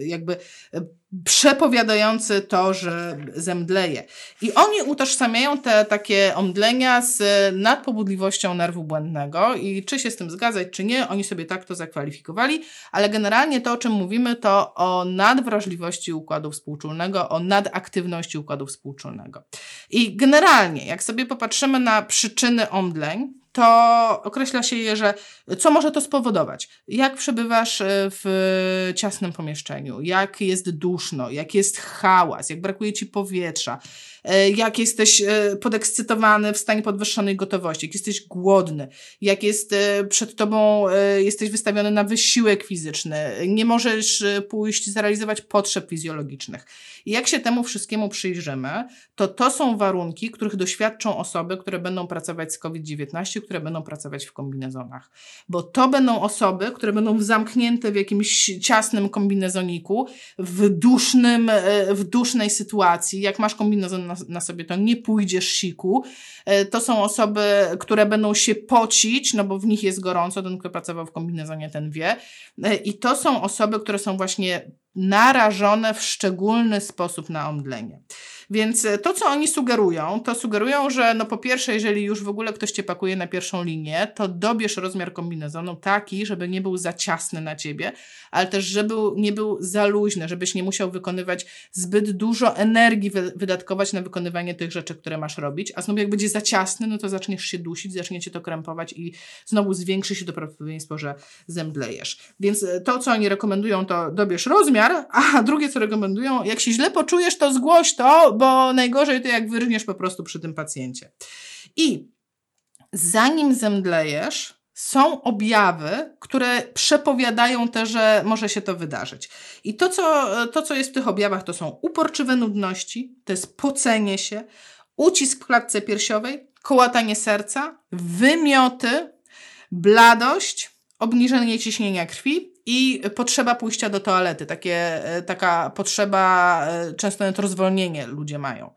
jakby e, przepowiadający to, że zemdleje. I oni utożsamiają te takie omdlenia z nadpobudliwością nerwu błędnego i czy się z tym zgadzać, czy nie, oni sobie tak to zakwalifikowali, ale generalnie to, o czym mówimy, to o nadwrażliwości układu współczulnego, o nadaktywności układu współczulnego. I generalnie, jak sobie popatrzymy na przyczyny omdleń, to określa się je, że co może to spowodować? Jak przebywasz e, w ciasnym pomieszczeniu? Jak jest duszno? Jak jest hałas? Jak brakuje ci powietrza? E, jak jesteś e, podekscytowany w stanie podwyższonej gotowości, jak jesteś głodny, jak jest przed tobą, jesteś wystawiony na wysiłek fizyczny, nie możesz pójść zrealizować potrzeb fizjologicznych. I jak się temu wszystkiemu przyjrzymy, to to są warunki, których doświadczą osoby, które będą pracować z COVID-19, które będą pracować w kombinezonach. Bo to będą osoby, które będą zamknięte w jakimś ciasnym kombinezoniku, w dusznym, e, w dusznej sytuacji. Jak masz kombinezon na, na sobie, to nie pójdziesz siku. E, to są osoby, które będą się pocić, no bo w nich jest gorąco. Ten, kto pracował w kombinezonie, ten wie. E, I to są osoby, które są właśnie narażone w szczególny sposób na omdlenie. Więc e, to, co oni sugerują, to sugerują, że no po pierwsze, jeżeli już w ogóle ktoś cię pakuje na pierwszą linię, to dobierz rozmiar kombinezonu taki, żeby nie był za ciasny na ciebie, ale też, żeby nie był za luźny, żebyś nie musiał wykonywać zbyt dużo energii wydatkować na wykonywanie tych rzeczy, które masz robić, a znowu jak będzie za ciasny, no to zaczniesz się dusić, zacznie cię to krępować i znowu zwiększy się to prawdopodobieństwo, że zemdlejesz. Więc e, to, co oni rekomendują, to dobierz rozmiar, a drugie, co rekomendują, jak się źle poczujesz, to zgłoś to, bo najgorzej to jak wyrżniesz po prostu przy tym pacjencie. I zanim zemdlejesz, są objawy, które przepowiadają te, że może się to wydarzyć. I to co, to, co jest w tych objawach, to są uporczywe nudności, to jest pocenie się, ucisk w klatce piersiowej, kołatanie serca, wymioty, bladość, obniżenie ciśnienia krwi i potrzeba pójścia do toalety. Takie, e, taka potrzeba, e, często nawet rozwolnienie ludzie mają.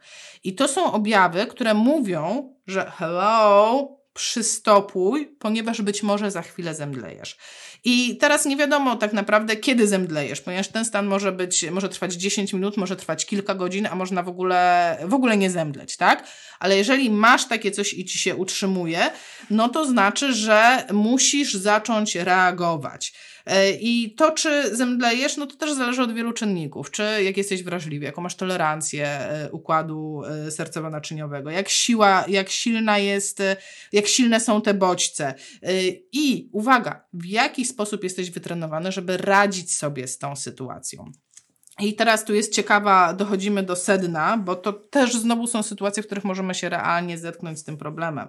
I to są objawy, które mówią, że hello, przystopuj, ponieważ być może za chwilę zemdlejesz. I teraz nie wiadomo tak naprawdę, kiedy zemdlejesz, ponieważ ten stan może być, może trwać 10 minut, może trwać kilka godzin, a można w ogóle, w ogóle nie zemdleć, tak? Ale jeżeli masz takie coś i ci się utrzymuje, no to znaczy, że musisz zacząć reagować. E, I to, czy zemdlejesz, no to też zależy od wielu czynników. Czy jak jesteś wrażliwy, jaką masz tolerancję e, układu e, sercowo-naczyniowego, jak siła, jak silna jest, jak silne są te bodźce. I uwaga, w jaki sposób jesteś wytrenowany, żeby radzić sobie z tą sytuacją. I teraz tu jest ciekawa, dochodzimy do sedna, bo to też znowu są sytuacje, w których możemy się realnie zetknąć z tym problemem.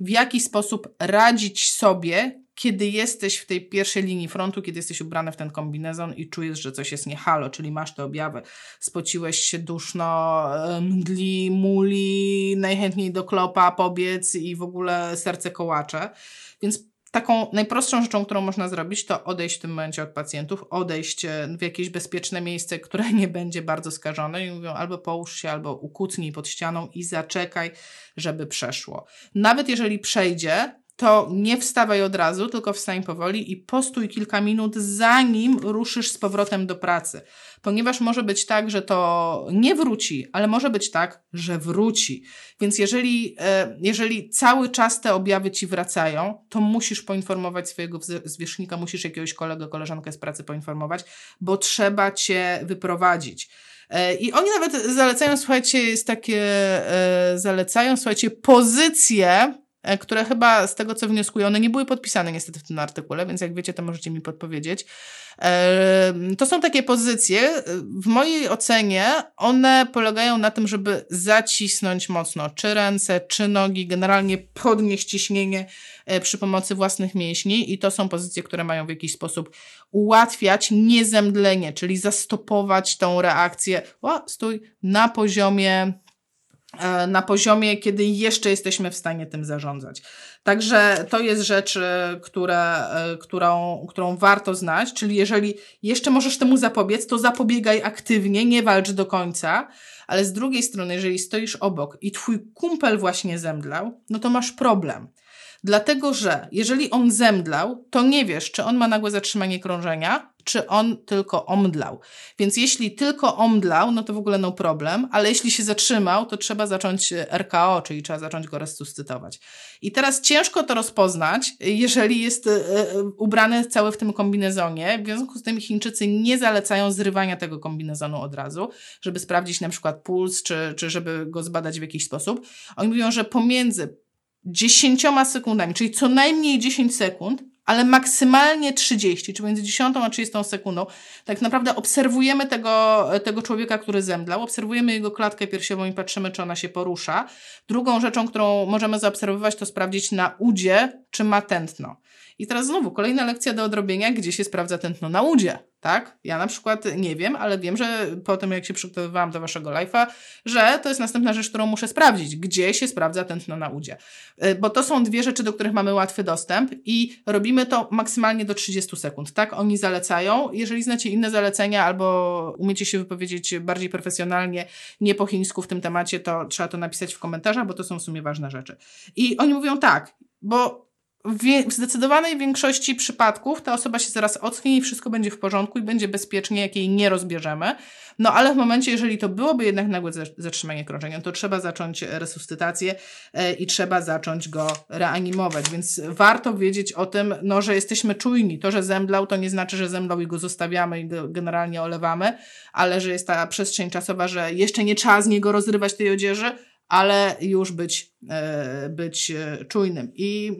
W jaki sposób radzić sobie, kiedy jesteś w tej pierwszej linii frontu, kiedy jesteś ubrany w ten kombinezon i czujesz, że coś jest niehalo, czyli masz te objawy, spociłeś się duszno, mdli, muli, najchętniej do klopa pobiec i w ogóle serce kołacze. Więc taką najprostszą rzeczą, którą można zrobić, to odejść w tym momencie od pacjentów, odejść e, w jakieś bezpieczne miejsce, które nie będzie bardzo skażone i mówią albo połóż się, albo ukucnij pod ścianą i zaczekaj, żeby przeszło. Nawet jeżeli przejdzie, to nie wstawaj od razu, tylko wstań powoli i postój kilka minut, zanim ruszysz z powrotem do pracy. Ponieważ może być tak, że to nie wróci, ale może być tak, że wróci. Więc jeżeli, e, jeżeli cały czas te objawy ci wracają, to musisz poinformować swojego zwierzchnika, musisz jakiegoś kolegę, koleżankę z pracy poinformować, bo trzeba cię wyprowadzić. E, I oni nawet zalecają, słuchajcie, jest takie, e, zalecają, słuchajcie, pozycje, które chyba z tego co wnioskuję, one nie były podpisane niestety w tym artykule, więc jak wiecie, to możecie mi podpowiedzieć. E, to są takie pozycje, e, w mojej ocenie one polegają na tym, żeby zacisnąć mocno czy ręce, czy nogi, generalnie podnieść ciśnienie przy pomocy własnych mięśni i to są pozycje, które mają w jakiś sposób ułatwiać niezemdlenie, czyli zastopować tą reakcję, o, stój, na poziomie E, na poziomie, kiedy jeszcze jesteśmy w stanie tym zarządzać. Także to jest rzecz, e, która, e, którą, którą warto znać, czyli jeżeli jeszcze możesz temu zapobiec, to zapobiegaj aktywnie, nie walcz do końca, ale z drugiej strony, jeżeli stoisz obok i twój kumpel właśnie zemdlał, no to masz problem. Dlatego, że jeżeli on zemdlał, to nie wiesz, czy on ma nagłe zatrzymanie krążenia, czy on tylko omdlał. Więc jeśli tylko omdlał, no to w ogóle no problem, ale jeśli się zatrzymał, to trzeba zacząć RKO, czyli trzeba zacząć go resuscytować. I teraz ciężko to rozpoznać, jeżeli jest e, e, ubrany cały w tym kombinezonie. W związku z tym Chińczycy nie zalecają zrywania tego kombinezonu od razu, żeby sprawdzić na przykład puls, czy, czy żeby go zbadać w jakiś sposób. Oni mówią, że pomiędzy dziesięcioma sekundami, czyli co najmniej 10 sekund, ale maksymalnie 30, czy między 10 a 30 sekundą, tak naprawdę obserwujemy tego, tego człowieka, który zemdlał, obserwujemy jego klatkę piersiową i patrzymy, czy ona się porusza. Drugą rzeczą, którą możemy zaobserwować, to sprawdzić na udzie, czy ma tętno. I teraz znowu kolejna lekcja do odrobienia, gdzie się sprawdza tętno na udzie, tak? Ja na przykład nie wiem, ale wiem, że po tym jak się przygotowywałam do waszego live'a, że to jest następna rzecz, którą muszę sprawdzić, gdzie się sprawdza tętno na udzie. Y, bo to są dwie rzeczy, do których mamy łatwy dostęp i robimy to maksymalnie do 30 sekund, tak? Oni zalecają. Jeżeli znacie inne zalecenia albo umiecie się wypowiedzieć bardziej profesjonalnie, nie po chińsku w tym temacie, to trzeba to napisać w komentarzach, bo to są w sumie ważne rzeczy. I oni mówią tak, bo w zdecydowanej większości przypadków ta osoba się zaraz ocknie i wszystko będzie w porządku i będzie bezpiecznie, jak jej nie rozbierzemy. No ale w momencie, jeżeli to byłoby jednak nagłe zatrzymanie krążenia, to trzeba zacząć resuscytację e, i trzeba zacząć go reanimować. Więc warto wiedzieć o tym, no, że jesteśmy czujni. To, że zemdlał, to nie znaczy, że zemdlał i go zostawiamy i go generalnie olewamy, ale że jest ta przestrzeń czasowa, że jeszcze nie trzeba z niego rozrywać tej odzieży, ale już być, e, być e, czujnym. I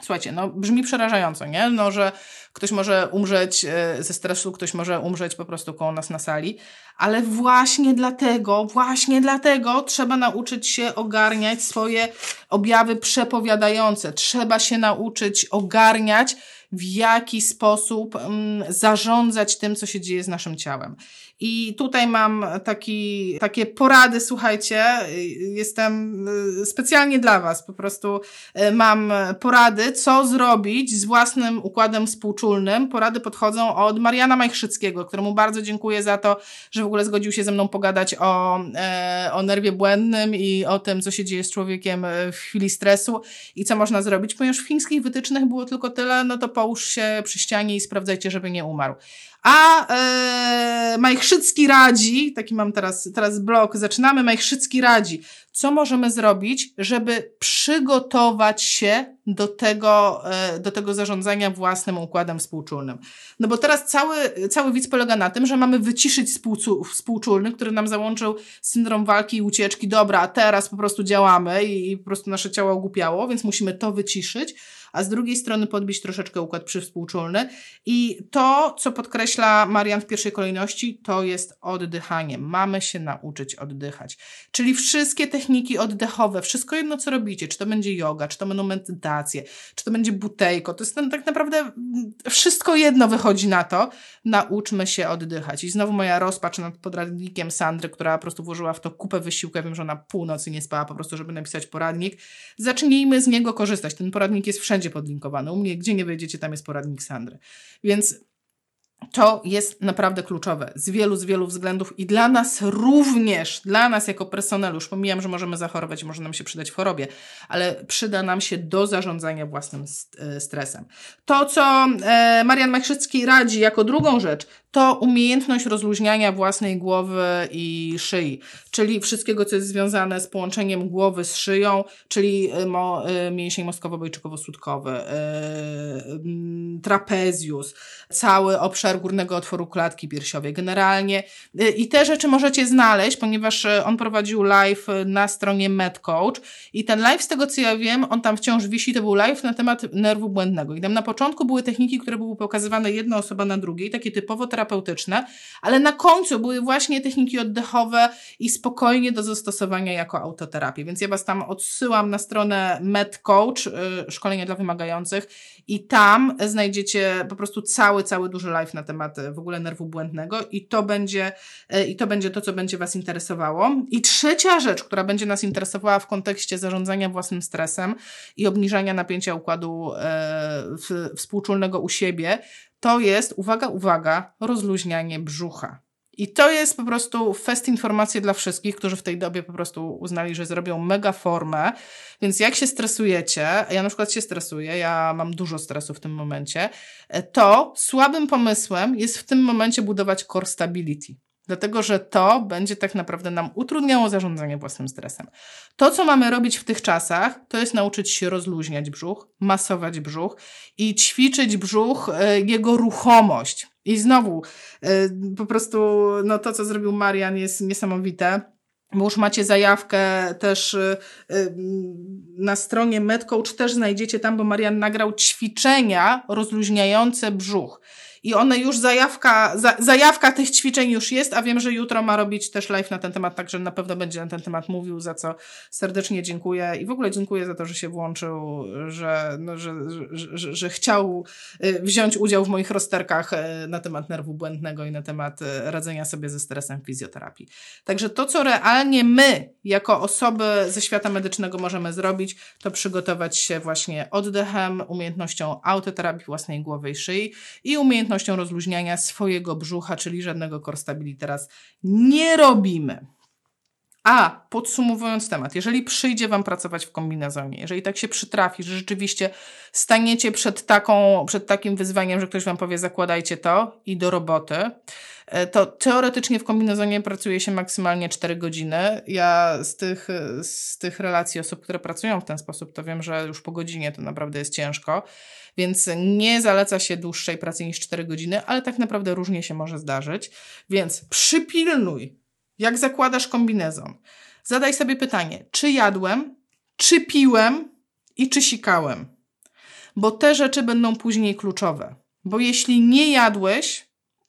Słuchajcie, no brzmi przerażająco, nie? No, że ktoś może umrzeć e, ze stresu, ktoś może umrzeć po prostu koło nas na sali, ale właśnie dlatego, właśnie dlatego trzeba nauczyć się ogarniać swoje objawy przepowiadające. Trzeba się nauczyć ogarniać, w jaki sposób mm, zarządzać tym, co się dzieje z naszym ciałem. I tutaj mam taki, takie porady, słuchajcie, jestem y, specjalnie dla Was, po prostu y, mam porady, co zrobić z własnym układem współczulnym. Porady podchodzą od Mariana Majchrzyckiego, któremu bardzo dziękuję za to, że w ogóle zgodził się ze mną pogadać o, e, o nerwie błędnym i o tym, co się dzieje z człowiekiem w chwili stresu i co można zrobić, ponieważ w chińskich wytycznych było tylko tyle, no to połóż się przy ścianie i sprawdzajcie, żeby nie umarł. A e, Majchrzycki radzi, taki mam teraz, teraz blok, zaczynamy, Majchrzycki radzi, co możemy zrobić, żeby przygotować się do tego, e, do tego zarządzania własnym układem współczulnym. No bo teraz cały, cały widz polega na tym, że mamy wyciszyć współczulny, który nam załączył syndrom walki i ucieczki. Dobra, teraz po prostu działamy i, i po prostu nasze ciało ogłupiało, więc musimy to wyciszyć a z drugiej strony podbić troszeczkę układ przywspółczulny. I to, co podkreśla Marian w pierwszej kolejności, to jest oddychanie. Mamy się nauczyć oddychać. Czyli wszystkie techniki oddechowe, wszystko jedno, co robicie, czy to będzie yoga, czy to będą medytacje, czy to będzie butejko, to jest tak naprawdę mm, wszystko jedno wychodzi na to. Nauczmy się oddychać. I znowu moja rozpacz nad podradnikiem Sandry, która po prostu włożyła w to kupę wysiłku. Ja wiem, że ona północy nie spała po prostu, żeby napisać poradnik. Zacznijmy z niego korzystać. Ten poradnik jest wszędzie podlinkowany. U mnie, gdzie nie wejdziecie, tam jest poradnik Sandry. Więc to jest naprawdę kluczowe z wielu, z wielu względów i dla nas również, dla nas jako personelu, już pomijam, że możemy zachorować, może nam się przydać w chorobie, ale przyda nam się do zarządzania własnym e, stresem. To, co e, Marian Majchrzycki radzi jako drugą rzecz, to umiejętność rozluźniania własnej głowy i szyi, czyli wszystkiego, co jest związane z połączeniem głowy z szyją, czyli e, mo, mięsień moskowo-bojczykowo-sutkowy, trapezjus, cały obszar górnego otworu klatki piersiowej. Generalnie y, i te rzeczy możecie znaleźć, ponieważ y, on prowadził live y, na stronie MedCoach i ten live, z tego co ja wiem, on tam wciąż wisi, to był live na temat nerwu błędnego. I tam na początku były techniki, które były pokazywane jedna osoba na drugiej, takie typowo terapeutyczne, ale na końcu były właśnie techniki oddechowe i spokojnie do zastosowania jako autoterapii. Więc ja Was tam odsyłam na stronę MedCoach, szkolenia dla wymagających i tam znajdziecie po prostu cały, cały duży live na temat e, w ogóle nerwu błędnego i to będzie, e, i to będzie to, co będzie Was interesowało. I trzecia rzecz, która będzie nas interesowała w kontekście zarządzania własnym stresem i obniżania napięcia układu e, współczulnego u siebie, to jest, uwaga, uwaga, rozluźnianie brzucha. I to jest po prostu fest informacji dla wszystkich, którzy w tej dobie po prostu uznali, że zrobią mega formę. Więc jak się stresujecie, ja na przykład się stresuję, ja mam dużo stresu w tym momencie, to słabym pomysłem jest w tym momencie budować core stability. Dlatego, że to będzie tak naprawdę nam utrudniało zarządzanie własnym stresem. To, co mamy robić w tych czasach, to jest nauczyć się rozluźniać brzuch, masować brzuch i ćwiczyć brzuch, e, jego ruchomość. I znowu, e, po prostu, no to, co zrobił Marian, jest niesamowite bo już macie zajawkę też y, y, na stronie MedCoach też znajdziecie tam, bo Marian nagrał ćwiczenia rozluźniające brzuch. I one już zajawka, za, zajawka tych ćwiczeń już jest, a wiem, że jutro ma robić też live na ten temat, także na pewno będzie na ten temat mówił, za co serdecznie dziękuję. I w ogóle dziękuję za to, że się włączył, że, no, że, że, że, że chciał y, wziąć udział w moich rozterkach y, na temat nerwu błędnego i na temat y, radzenia sobie ze stresem w fizjoterapii. Także to, co realnie my, jako osoby ze świata medycznego możemy zrobić, to przygotować się właśnie oddechem, umiejętnością autoterapii własnej głowy i szyi i umiejętnością umiejętnością rozluźniania swojego brzucha, czyli żadnego core stability teraz nie robimy. A podsumowując temat, jeżeli przyjdzie Wam pracować w kombinezonie, jeżeli tak się przytrafi, że rzeczywiście staniecie przed, taką, przed takim wyzwaniem, że ktoś Wam powie zakładajcie to i do roboty, to teoretycznie w kombinezonie pracuje się maksymalnie 4 godziny. Ja z tych, z tych relacji osób, które pracują w ten sposób, to wiem, że już po godzinie to naprawdę jest ciężko więc nie zaleca się dłuższej pracy niż 4 godziny, ale tak naprawdę różnie się może zdarzyć. Więc przypilnuj, jak zakładasz kombinezon. Zadaj sobie pytanie, czy jadłem, czy piłem i czy sikałem. Bo te rzeczy będą później kluczowe. Bo jeśli nie jadłeś,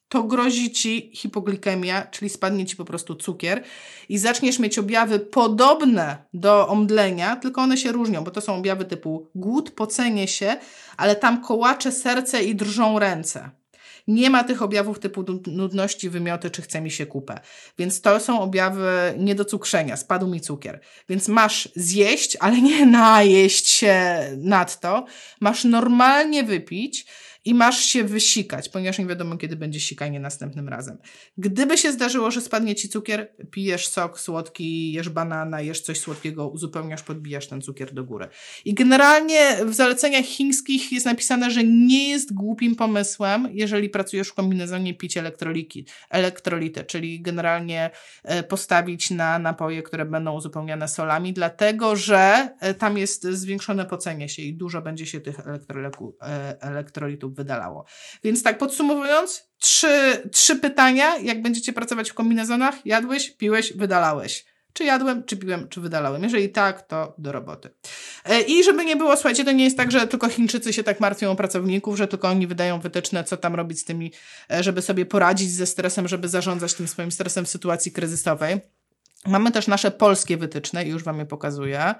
to grozi ci hipoglikemia, czyli spadnie ci po prostu cukier i zaczniesz mieć objawy podobne do omdlenia, tylko one się różnią, bo to są objawy typu głód, pocenie się, ale tam kołacze serce i drżą ręce. Nie ma tych objawów typu nudności, wymioty, czy chce mi się kupę. Więc to są objawy niedocukrzenia, spadł mi cukier. Więc masz zjeść, ale nie najeść się nadto. Masz normalnie wypić, i masz się wysikać, ponieważ nie wiadomo, kiedy będzie sikanie następnym razem. Gdyby się zdarzyło, że spadnie ci cukier, pijesz sok słodki, jesz banana, jesz coś słodkiego, uzupełniasz, podbijasz ten cukier do góry. I generalnie w zaleceniach chińskich jest napisane, że nie jest głupim pomysłem, jeżeli pracujesz w kombinezonie, pić elektroliki, elektrolity, czyli generalnie e, postawić na napoje, które będą uzupełniane solami, dlatego że e, tam jest zwiększone pocenie się i dużo będzie się tych e, elektrolitów wydalało. Więc tak podsumowując, trzy, trzy pytania, jak będziecie pracować w kombinezonach, jadłeś, piłeś, wydalałeś. Czy jadłem, czy piłem, czy wydalałem? Jeżeli tak, to do roboty. E, I żeby nie było, słuchajcie, to nie jest tak, że tylko Chińczycy się tak martwią o pracowników, że tylko oni wydają wytyczne, co tam robić z tymi, e, żeby sobie poradzić ze stresem, żeby zarządzać tym swoim stresem w sytuacji kryzysowej. Mamy też nasze polskie wytyczne już Wam je pokazuję.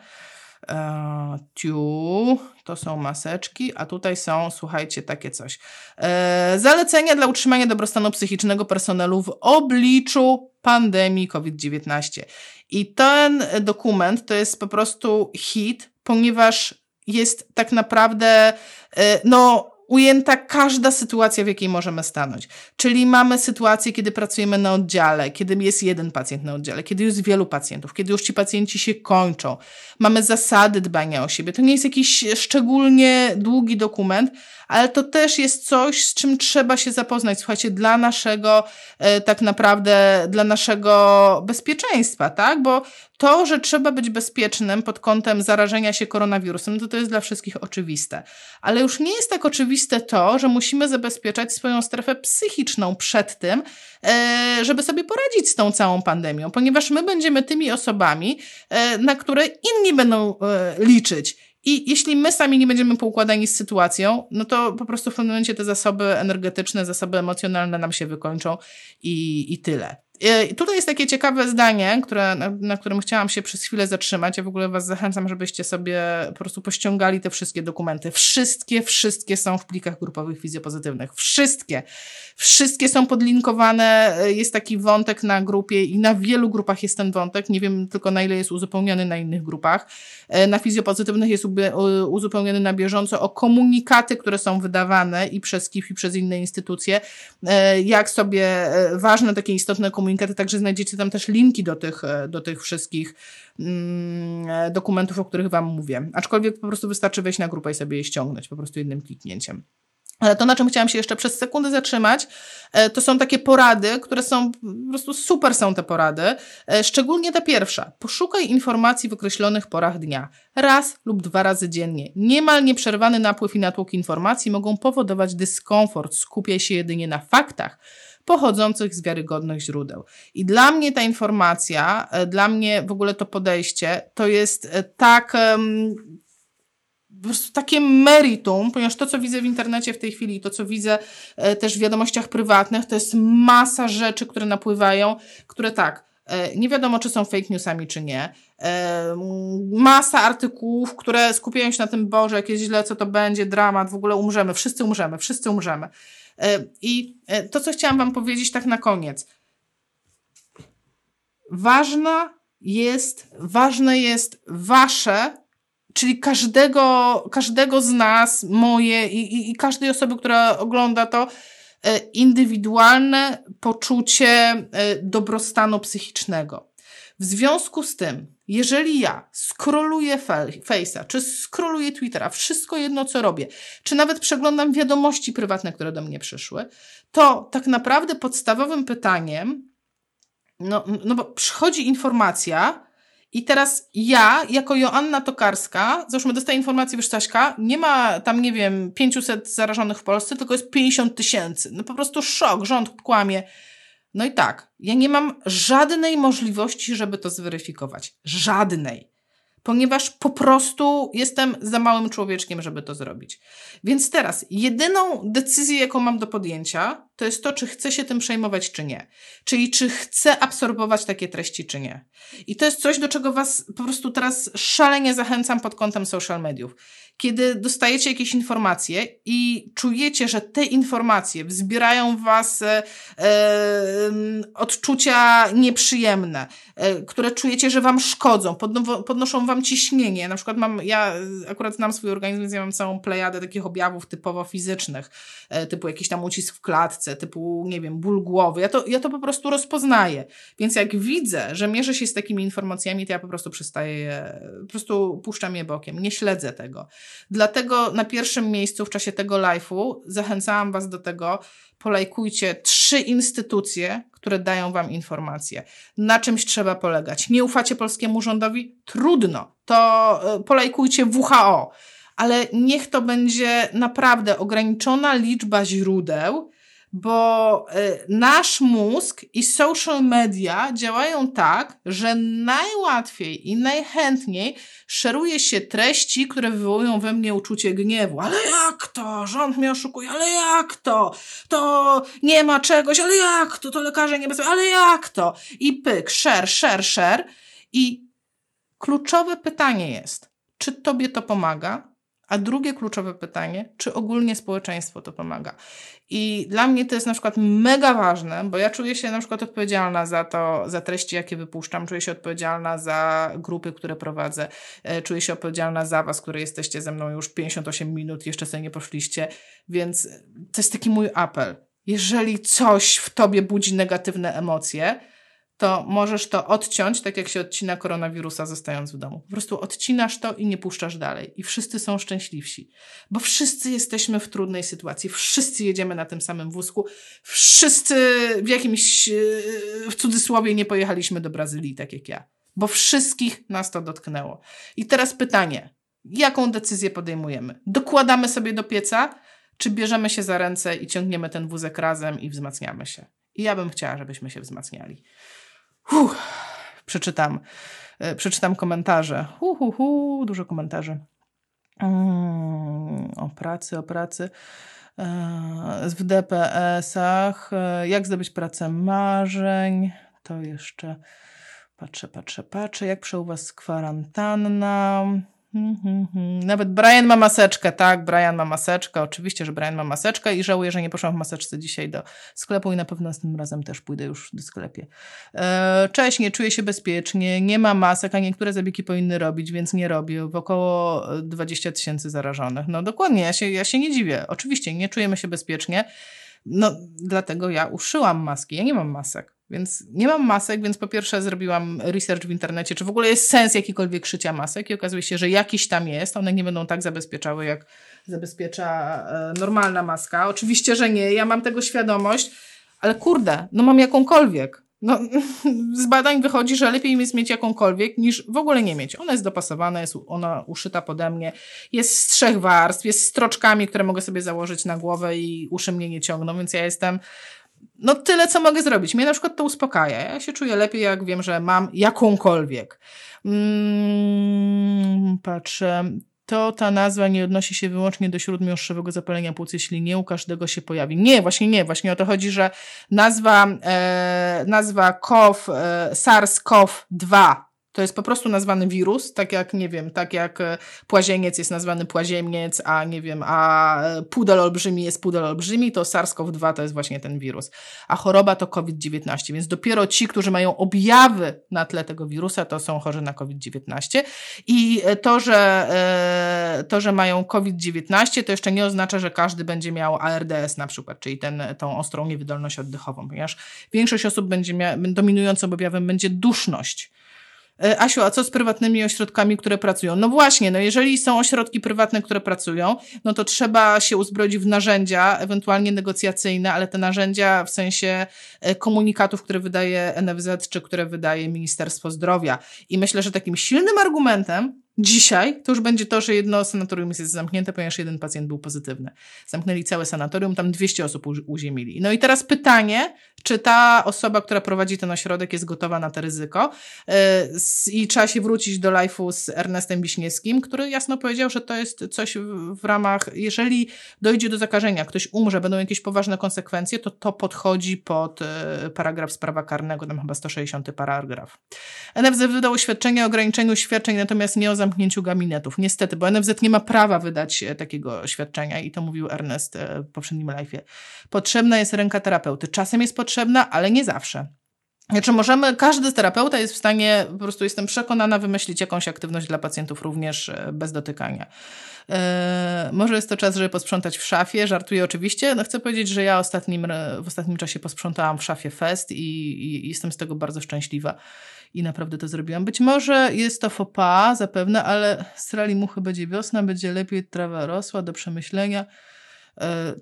E, tiu, to są maseczki, a tutaj są, słuchajcie, takie coś. E, zalecenia dla utrzymania dobrostanu psychicznego personelu w obliczu pandemii COVID-19. I ten dokument to jest po prostu hit, ponieważ jest tak naprawdę, e, no, ujęta każda sytuacja, w jakiej możemy stanąć. Czyli mamy sytuację, kiedy pracujemy na oddziale, kiedy jest jeden pacjent na oddziale, kiedy jest wielu pacjentów, kiedy już ci pacjenci się kończą. Mamy zasady dbania o siebie. To nie jest jakiś szczególnie długi dokument, ale to też jest coś, z czym trzeba się zapoznać, słuchajcie, dla naszego, e, tak naprawdę, dla naszego bezpieczeństwa, tak? Bo to, że trzeba być bezpiecznym pod kątem zarażenia się koronawirusem, to to jest dla wszystkich oczywiste. Ale już nie jest tak oczywiste to, że musimy zabezpieczać swoją strefę psychiczną przed tym, e, żeby sobie poradzić z tą całą pandemią, ponieważ my będziemy tymi osobami, e, na które inni będą liczyć. I jeśli my sami nie będziemy poukładani z sytuacją, no to po prostu w pewnym momencie te zasoby energetyczne, zasoby emocjonalne nam się wykończą i, i tyle. I tutaj jest takie ciekawe zdanie, które, na, na, którym chciałam się przez chwilę zatrzymać. Ja w ogóle Was zachęcam, żebyście sobie po prostu pościągali te wszystkie dokumenty. Wszystkie, wszystkie są w plikach grupowych fizjopozytywnych. Wszystkie. Wszystkie są podlinkowane. Jest taki wątek na grupie i na wielu grupach jest ten wątek. Nie wiem tylko na ile jest uzupełniony na innych grupach. E, na fizjopozytywnych jest uzupełniony na bieżąco o komunikaty, które są wydawane i przez KIF i przez inne instytucje. E, jak sobie e, ważne takie istotne komunikaty komunikaty, także znajdziecie tam też linki do tych, e, do tych wszystkich mm, e, dokumentów, o których Wam mówię. Aczkolwiek po prostu wystarczy wejść na grupę i sobie je ściągnąć po prostu jednym kliknięciem. Ale to, na czym chciałam się jeszcze przez sekundę zatrzymać, e, to są takie porady, które są, po prostu super są te porady. E, szczególnie ta pierwsza. Poszukaj informacji w określonych porach dnia. Raz lub dwa razy dziennie. Niemal nieprzerwany napływ i natłok informacji mogą powodować dyskomfort. Skupiaj się jedynie na faktach pochodzących z wiarygodnych źródeł. I dla mnie ta informacja, e, dla mnie w ogóle to podejście, to jest tak po prostu takie meritum, ponieważ to, co widzę w internecie w tej chwili, to, co widzę e, też w wiadomościach prywatnych, to jest masa rzeczy, które napływają, które tak, e, nie wiadomo, czy są fake newsami, czy nie. E, masa artykułów, które skupiają się na tym, Boże, jakieś źle, co to będzie, dramat, w ogóle umrzemy, wszyscy umrzemy, wszyscy umrzemy. I to, co chciałam Wam powiedzieć tak na koniec. Ważna jest, ważne jest Wasze Czyli każdego, każdego z nas, moje i, i, i każdej osoby, która ogląda to, e, indywidualne poczucie e, dobrostanu psychicznego. W związku z tym, jeżeli ja scrolluję Face'a, czy scrolluję Twittera, wszystko jedno co robię, czy nawet przeglądam wiadomości prywatne, które do mnie przyszły, to tak naprawdę podstawowym pytaniem, no, no bo przychodzi informacja, i teraz ja, jako Joanna Tokarska, załóżmy, dostaję informację, wiesz, Staśka, nie ma tam, nie wiem, 500 zarażonych w Polsce, tylko jest 50 tysięcy. No po prostu szok, rząd kłamie. No i tak, ja nie mam żadnej możliwości, żeby to zweryfikować. Żadnej ponieważ po prostu jestem za małym człowieczkiem, żeby to zrobić. Więc teraz, jedyną decyzję, jaką mam do podjęcia, to jest to, czy chcę się tym przejmować, czy nie. Czyli czy chcę absorbować takie treści, czy nie. I to jest coś, do czego Was po prostu teraz szalenie zachęcam pod kątem social mediów kiedy dostajecie jakieś informacje i czujecie, że te informacje wzbierają w was e, e, odczucia nieprzyjemne, e, które czujecie, że wam szkodzą, podno, podnoszą wam ciśnienie. Na przykład mam, ja akurat znam swój organizm, więc ja mam całą plejadę takich objawów typowo fizycznych, e, typu jakiś tam ucisk w klatce, typu, nie wiem, ból głowy. Ja to, ja to po prostu rozpoznaję. Więc jak widzę, że mierzę się z takimi informacjami, to ja po prostu przestaję, po prostu puszczam je bokiem, nie śledzę tego. Dlatego na pierwszym miejscu w czasie tego live'u zachęcałam Was do tego, polajkujcie trzy instytucje, które dają Wam informacje. Na czymś trzeba polegać. Nie ufacie polskiemu rządowi? Trudno. To e, polajkujcie WHO. Ale niech to będzie naprawdę ograniczona liczba źródeł, bo y, nasz mózg i social media działają tak, że najłatwiej i najchętniej szeruje się treści, które wywołują we mnie uczucie gniewu. Ale jak to? Rząd mnie oszukuje, ale jak to? To nie ma czegoś, ale jak to? To lekarze niebezpieczni, ale jak to? I pyk, share, share, share. I kluczowe pytanie jest, czy tobie to pomaga? A drugie kluczowe pytanie, czy ogólnie społeczeństwo to pomaga? I dla mnie to jest na przykład mega ważne, bo ja czuję się na przykład odpowiedzialna za to, za treści, jakie wypuszczam, czuję się odpowiedzialna za grupy, które prowadzę, e, czuję się odpowiedzialna za Was, które jesteście ze mną już 58 minut, jeszcze sobie nie poszliście, więc to jest taki mój apel. Jeżeli coś w Tobie budzi negatywne emocje, to możesz to odciąć, tak jak się odcina koronawirusa zostając w domu. Po prostu odcinasz to i nie puszczasz dalej. I wszyscy są szczęśliwsi. Bo wszyscy jesteśmy w trudnej sytuacji. Wszyscy jedziemy na tym samym wózku. Wszyscy w jakimś, w cudzysłowie, nie pojechaliśmy do Brazylii, tak jak ja. Bo wszystkich nas to dotknęło. I teraz pytanie. Jaką decyzję podejmujemy? Dokładamy sobie do pieca, czy bierzemy się za ręce i ciągniemy ten wózek razem i wzmacniamy się? I ja bym chciała, żebyśmy się wzmacniali. Uff, przeczytam, e, przeczytam komentarze. Hu, hu, hu, dużo komentarzy. Mm, o pracy, o pracy. E, w DPS-ach. E, jak zdobyć pracę marzeń? To jeszcze patrzę, patrzę, patrzę. Jak przeł Was kwarantanna? Mhm. Nawet Brian ma maseczkę, tak, Brian ma maseczkę, oczywiście, że Brian ma maseczkę i żałuję, że nie poszłam w maseczce dzisiaj do sklepu i na pewno następnym razem też pójdę już do sklepie. E, cześć, nie czuję się bezpiecznie, nie ma masek, a niektóre zabiegi powinny robić, więc nie robię. W około 20 tysięcy zarażonych. No dokładnie, ja się, ja się nie dziwię. Oczywiście, nie czujemy się bezpiecznie, no dlatego ja uszyłam maski, ja nie mam masek. Więc nie mam masek, więc po pierwsze zrobiłam research w internecie, czy w ogóle jest sens jakikolwiek szycia masek i okazuje się, że jakiś tam jest. One nie będą tak zabezpieczały jak zabezpiecza e, normalna maska. Oczywiście, że nie, ja mam tego świadomość, ale kurde, no mam jakąkolwiek. No, z badań wychodzi, że lepiej mi jest mieć jakąkolwiek, niż w ogóle nie mieć. Ona jest dopasowana, jest ona uszyta pode mnie, jest z trzech warstw, jest z stroczkami, które mogę sobie założyć na głowę i uszy mnie nie ciągną, więc ja jestem no tyle, co mogę zrobić. Mnie na przykład to uspokaja. Ja się czuję lepiej, jak wiem, że mam jakąkolwiek. Mm, patrzę. To ta nazwa nie odnosi się wyłącznie do śródmiąższowego zapalenia płuc, jeśli nie u każdego się pojawi. Nie, właśnie nie. Właśnie o to chodzi, że nazwa, e, nazwa e, SARS-CoV-2 to jest po prostu nazwany wirus, tak jak, nie wiem, tak jak e, płazieniec jest nazwany płaziemiec, a nie wiem, a e, pudel olbrzymi jest pudel olbrzymi, to SARS-CoV-2 to jest właśnie ten wirus. A choroba to COVID-19, więc dopiero ci, którzy mają objawy na tle tego wirusa, to są chorzy na COVID-19. I e, to, że, to, że mają COVID-19, to jeszcze nie oznacza, że każdy będzie miał ARDS na przykład, czyli ten, tą ostrą niewydolność oddechową, ponieważ większość osób będzie miała, dominującym objawem będzie duszność. E, Asiu, a co z prywatnymi ośrodkami, które pracują? No właśnie, no jeżeli są ośrodki prywatne, które pracują, no to trzeba się uzbroić w narzędzia, ewentualnie negocjacyjne, ale te narzędzia w sensie e, komunikatów, które wydaje NFZ, czy które wydaje Ministerstwo Zdrowia. I myślę, że takim silnym argumentem Dzisiaj to już będzie to, że jedno sanatorium jest zamknięte, ponieważ jeden pacjent był pozytywny. Zamknęli całe sanatorium, tam 200 osób uziemili. No i teraz pytanie, czy ta osoba, która prowadzi ten ośrodek jest gotowa na to ryzyko yy, i trzeba się wrócić do live'u z Ernestem Wiśniewskim, który jasno powiedział, że to jest coś w ramach, jeżeli dojdzie do zakażenia, ktoś umrze, będą jakieś poważne konsekwencje, to to podchodzi pod yy, paragraf sprawa karnego, tam chyba 160 paragraf. NFZ wydał oświadczenie o ograniczeniu świadczeń, natomiast nie o zamknięciu gabinetów. Niestety, bo NFZ nie ma prawa wydać e, takiego świadczenia i to mówił Ernest e, w poprzednim live'ie. Potrzebna jest ręka terapeuty. Czasem jest potrzebna, ale nie zawsze. Znaczy możemy, każdy terapeuta jest w stanie, po prostu jestem przekonana, wymyślić jakąś aktywność dla pacjentów również e, bez dotykania. Eee, może jest to czas, żeby posprzątać w szafie, żartuję oczywiście. No chcę powiedzieć, że ja ostatnim, w ostatnim czasie posprzątałam w szafie fest i, i jestem z tego bardzo szczęśliwa i naprawdę to zrobiłam. Być może jest to faux pas, zapewne, ale strali muchy będzie wiosna, będzie lepiej, trawa rosła, do przemyślenia. E,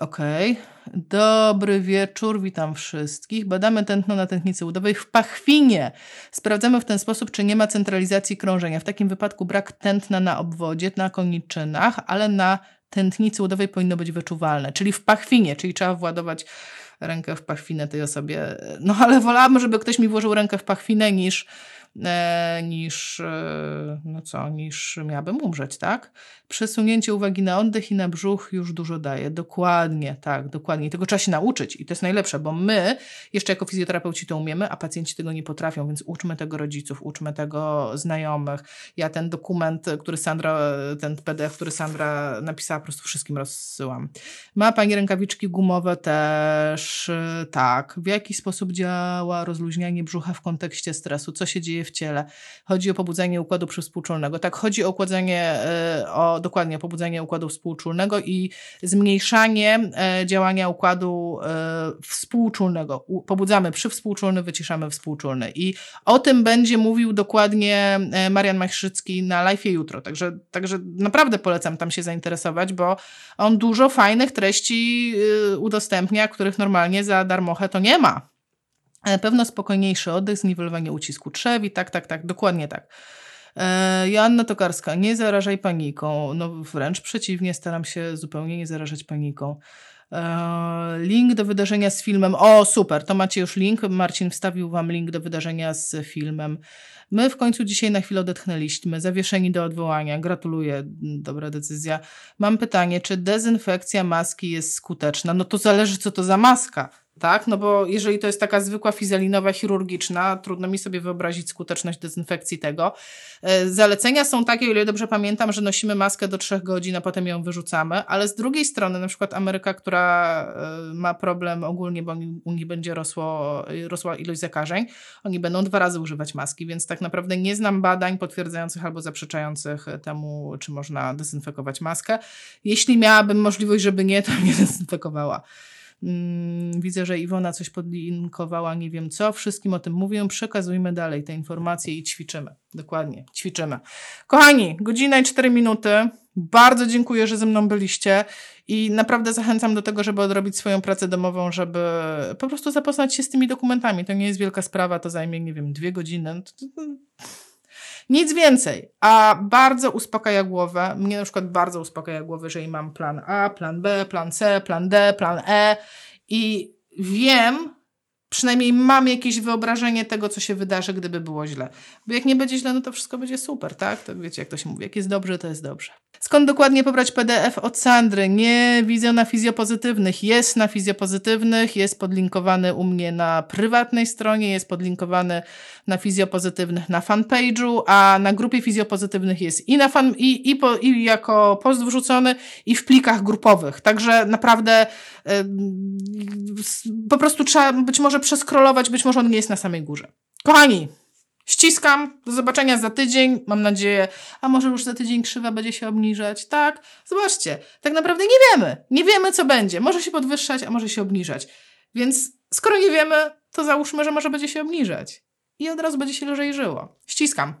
Okej. Okay. Dobry wieczór, witam wszystkich. Badamy tętno na tętnicy udowej w pachwinie. Sprawdzamy w ten sposób, czy nie ma centralizacji krążenia. W takim wypadku brak tętna na obwodzie, na koniczynach, ale na tętnicy udowej powinno być wyczuwalne, czyli w pachwinie, czyli trzeba władować rękę w pachwinę tej osobie. No ale wolałabym, żeby ktoś mi włożył rękę w pachwinę niż E, niż, e, no co, niż miałabym umrzeć, tak? Przesunięcie uwagi na oddech i na brzuch już dużo daje. Dokładnie, tak, dokładnie. I tego trzeba się nauczyć i to jest najlepsze, bo my jeszcze jako fizjoterapeuci to umiemy, a pacjenci tego nie potrafią, więc uczmy tego rodziców, uczmy tego znajomych. Ja ten dokument, który Sandra, ten PDF, który Sandra napisała, po prostu wszystkim rozsyłam. Ma Pani rękawiczki gumowe też, tak. W jaki sposób działa rozluźnianie brzucha w kontekście stresu? Co się dzieje w ciele. Chodzi o pobudzenie układu przywspółczulnego. Tak, chodzi o układzenie, e, dokładnie pobudzenie układu współczulnego i zmniejszanie e, działania układu e, współczulnego. Pobudzamy przywspółczulny, wyciszamy współczulny. I o tym będzie mówił dokładnie Marian Majszycki na live jutro. Także, także naprawdę polecam tam się zainteresować, bo on dużo fajnych treści udostępnia, których normalnie za darmochę to nie ma. E, pewno spokojniejszy oddech, zniwelowanie ucisku trzewi, tak, tak, tak, dokładnie tak. E, Joanna Tokarska, nie zarażaj paniką. No wręcz przeciwnie, staram się zupełnie nie zarażać paniką. E, link do wydarzenia z filmem. O, super, to macie już link. Marcin wstawił wam link do wydarzenia z filmem. My w końcu dzisiaj na chwilę odetchnęliśmy, zawieszeni do odwołania. Gratuluję, dobra decyzja. Mam pytanie, czy dezynfekcja maski jest skuteczna? No to zależy, co to za maska tak? No bo jeżeli to jest taka zwykła fizelinowa chirurgiczna, trudno mi sobie wyobrazić skuteczność dezynfekcji tego. E, zalecenia są takie, o ile dobrze pamiętam, że nosimy maskę do 3 godzin, a potem ją wyrzucamy, ale z drugiej strony, na przykład Ameryka, która e, ma problem ogólnie, bo u nich będzie rosło, rosła ilość zakażeń, oni będą dwa razy używać maski, więc tak naprawdę nie znam badań potwierdzających albo zaprzeczających temu, czy można dezynfekować maskę. Jeśli miałabym możliwość, żeby nie, to nie dezynfekowała. Mm, widzę, że Iwona coś podlinkowała, nie wiem co. Wszystkim o tym mówię. Przekazujmy dalej te informacje i ćwiczymy. Dokładnie, ćwiczymy. Kochani, godzina i 4 minuty. Bardzo dziękuję, że ze mną byliście i naprawdę zachęcam do tego, żeby odrobić swoją pracę domową, żeby po prostu zapoznać się z tymi dokumentami. To nie jest wielka sprawa, to zajmie, nie wiem, dwie godziny. Nic więcej, a bardzo uspokaja głowę. Mnie na przykład bardzo uspokaja głowę, jeżeli mam plan A, plan B, plan C, plan D, plan E i wiem, przynajmniej mam jakieś wyobrażenie tego, co się wydarzy, gdyby było źle. Bo jak nie będzie źle, no to wszystko będzie super, tak? To wiecie, jak to się mówi, jak jest dobrze, to jest dobrze. Skąd dokładnie pobrać PDF od Sandry? Nie widzę na fizjopozytywnych. Jest na fizjopozytywnych, jest podlinkowany u mnie na prywatnej stronie, jest podlinkowany na fizjopozytywnych na fanpage'u, a na grupie fizjopozytywnych jest i, na fan, i, i, po, i jako post wrzucony, i w plikach grupowych. Także naprawdę yy, po prostu trzeba być może przeskrolować, być może on nie jest na samej górze. Kochani, Ściskam. Do zobaczenia za tydzień. Mam nadzieję, a może już za tydzień krzywa będzie się obniżać. Tak, zobaczcie. Tak naprawdę nie wiemy. Nie wiemy, co będzie. Może się podwyższać, a może się obniżać. Więc skoro nie wiemy, to załóżmy, że może będzie się obniżać. I od razu będzie się lżej żyło. Ściskam.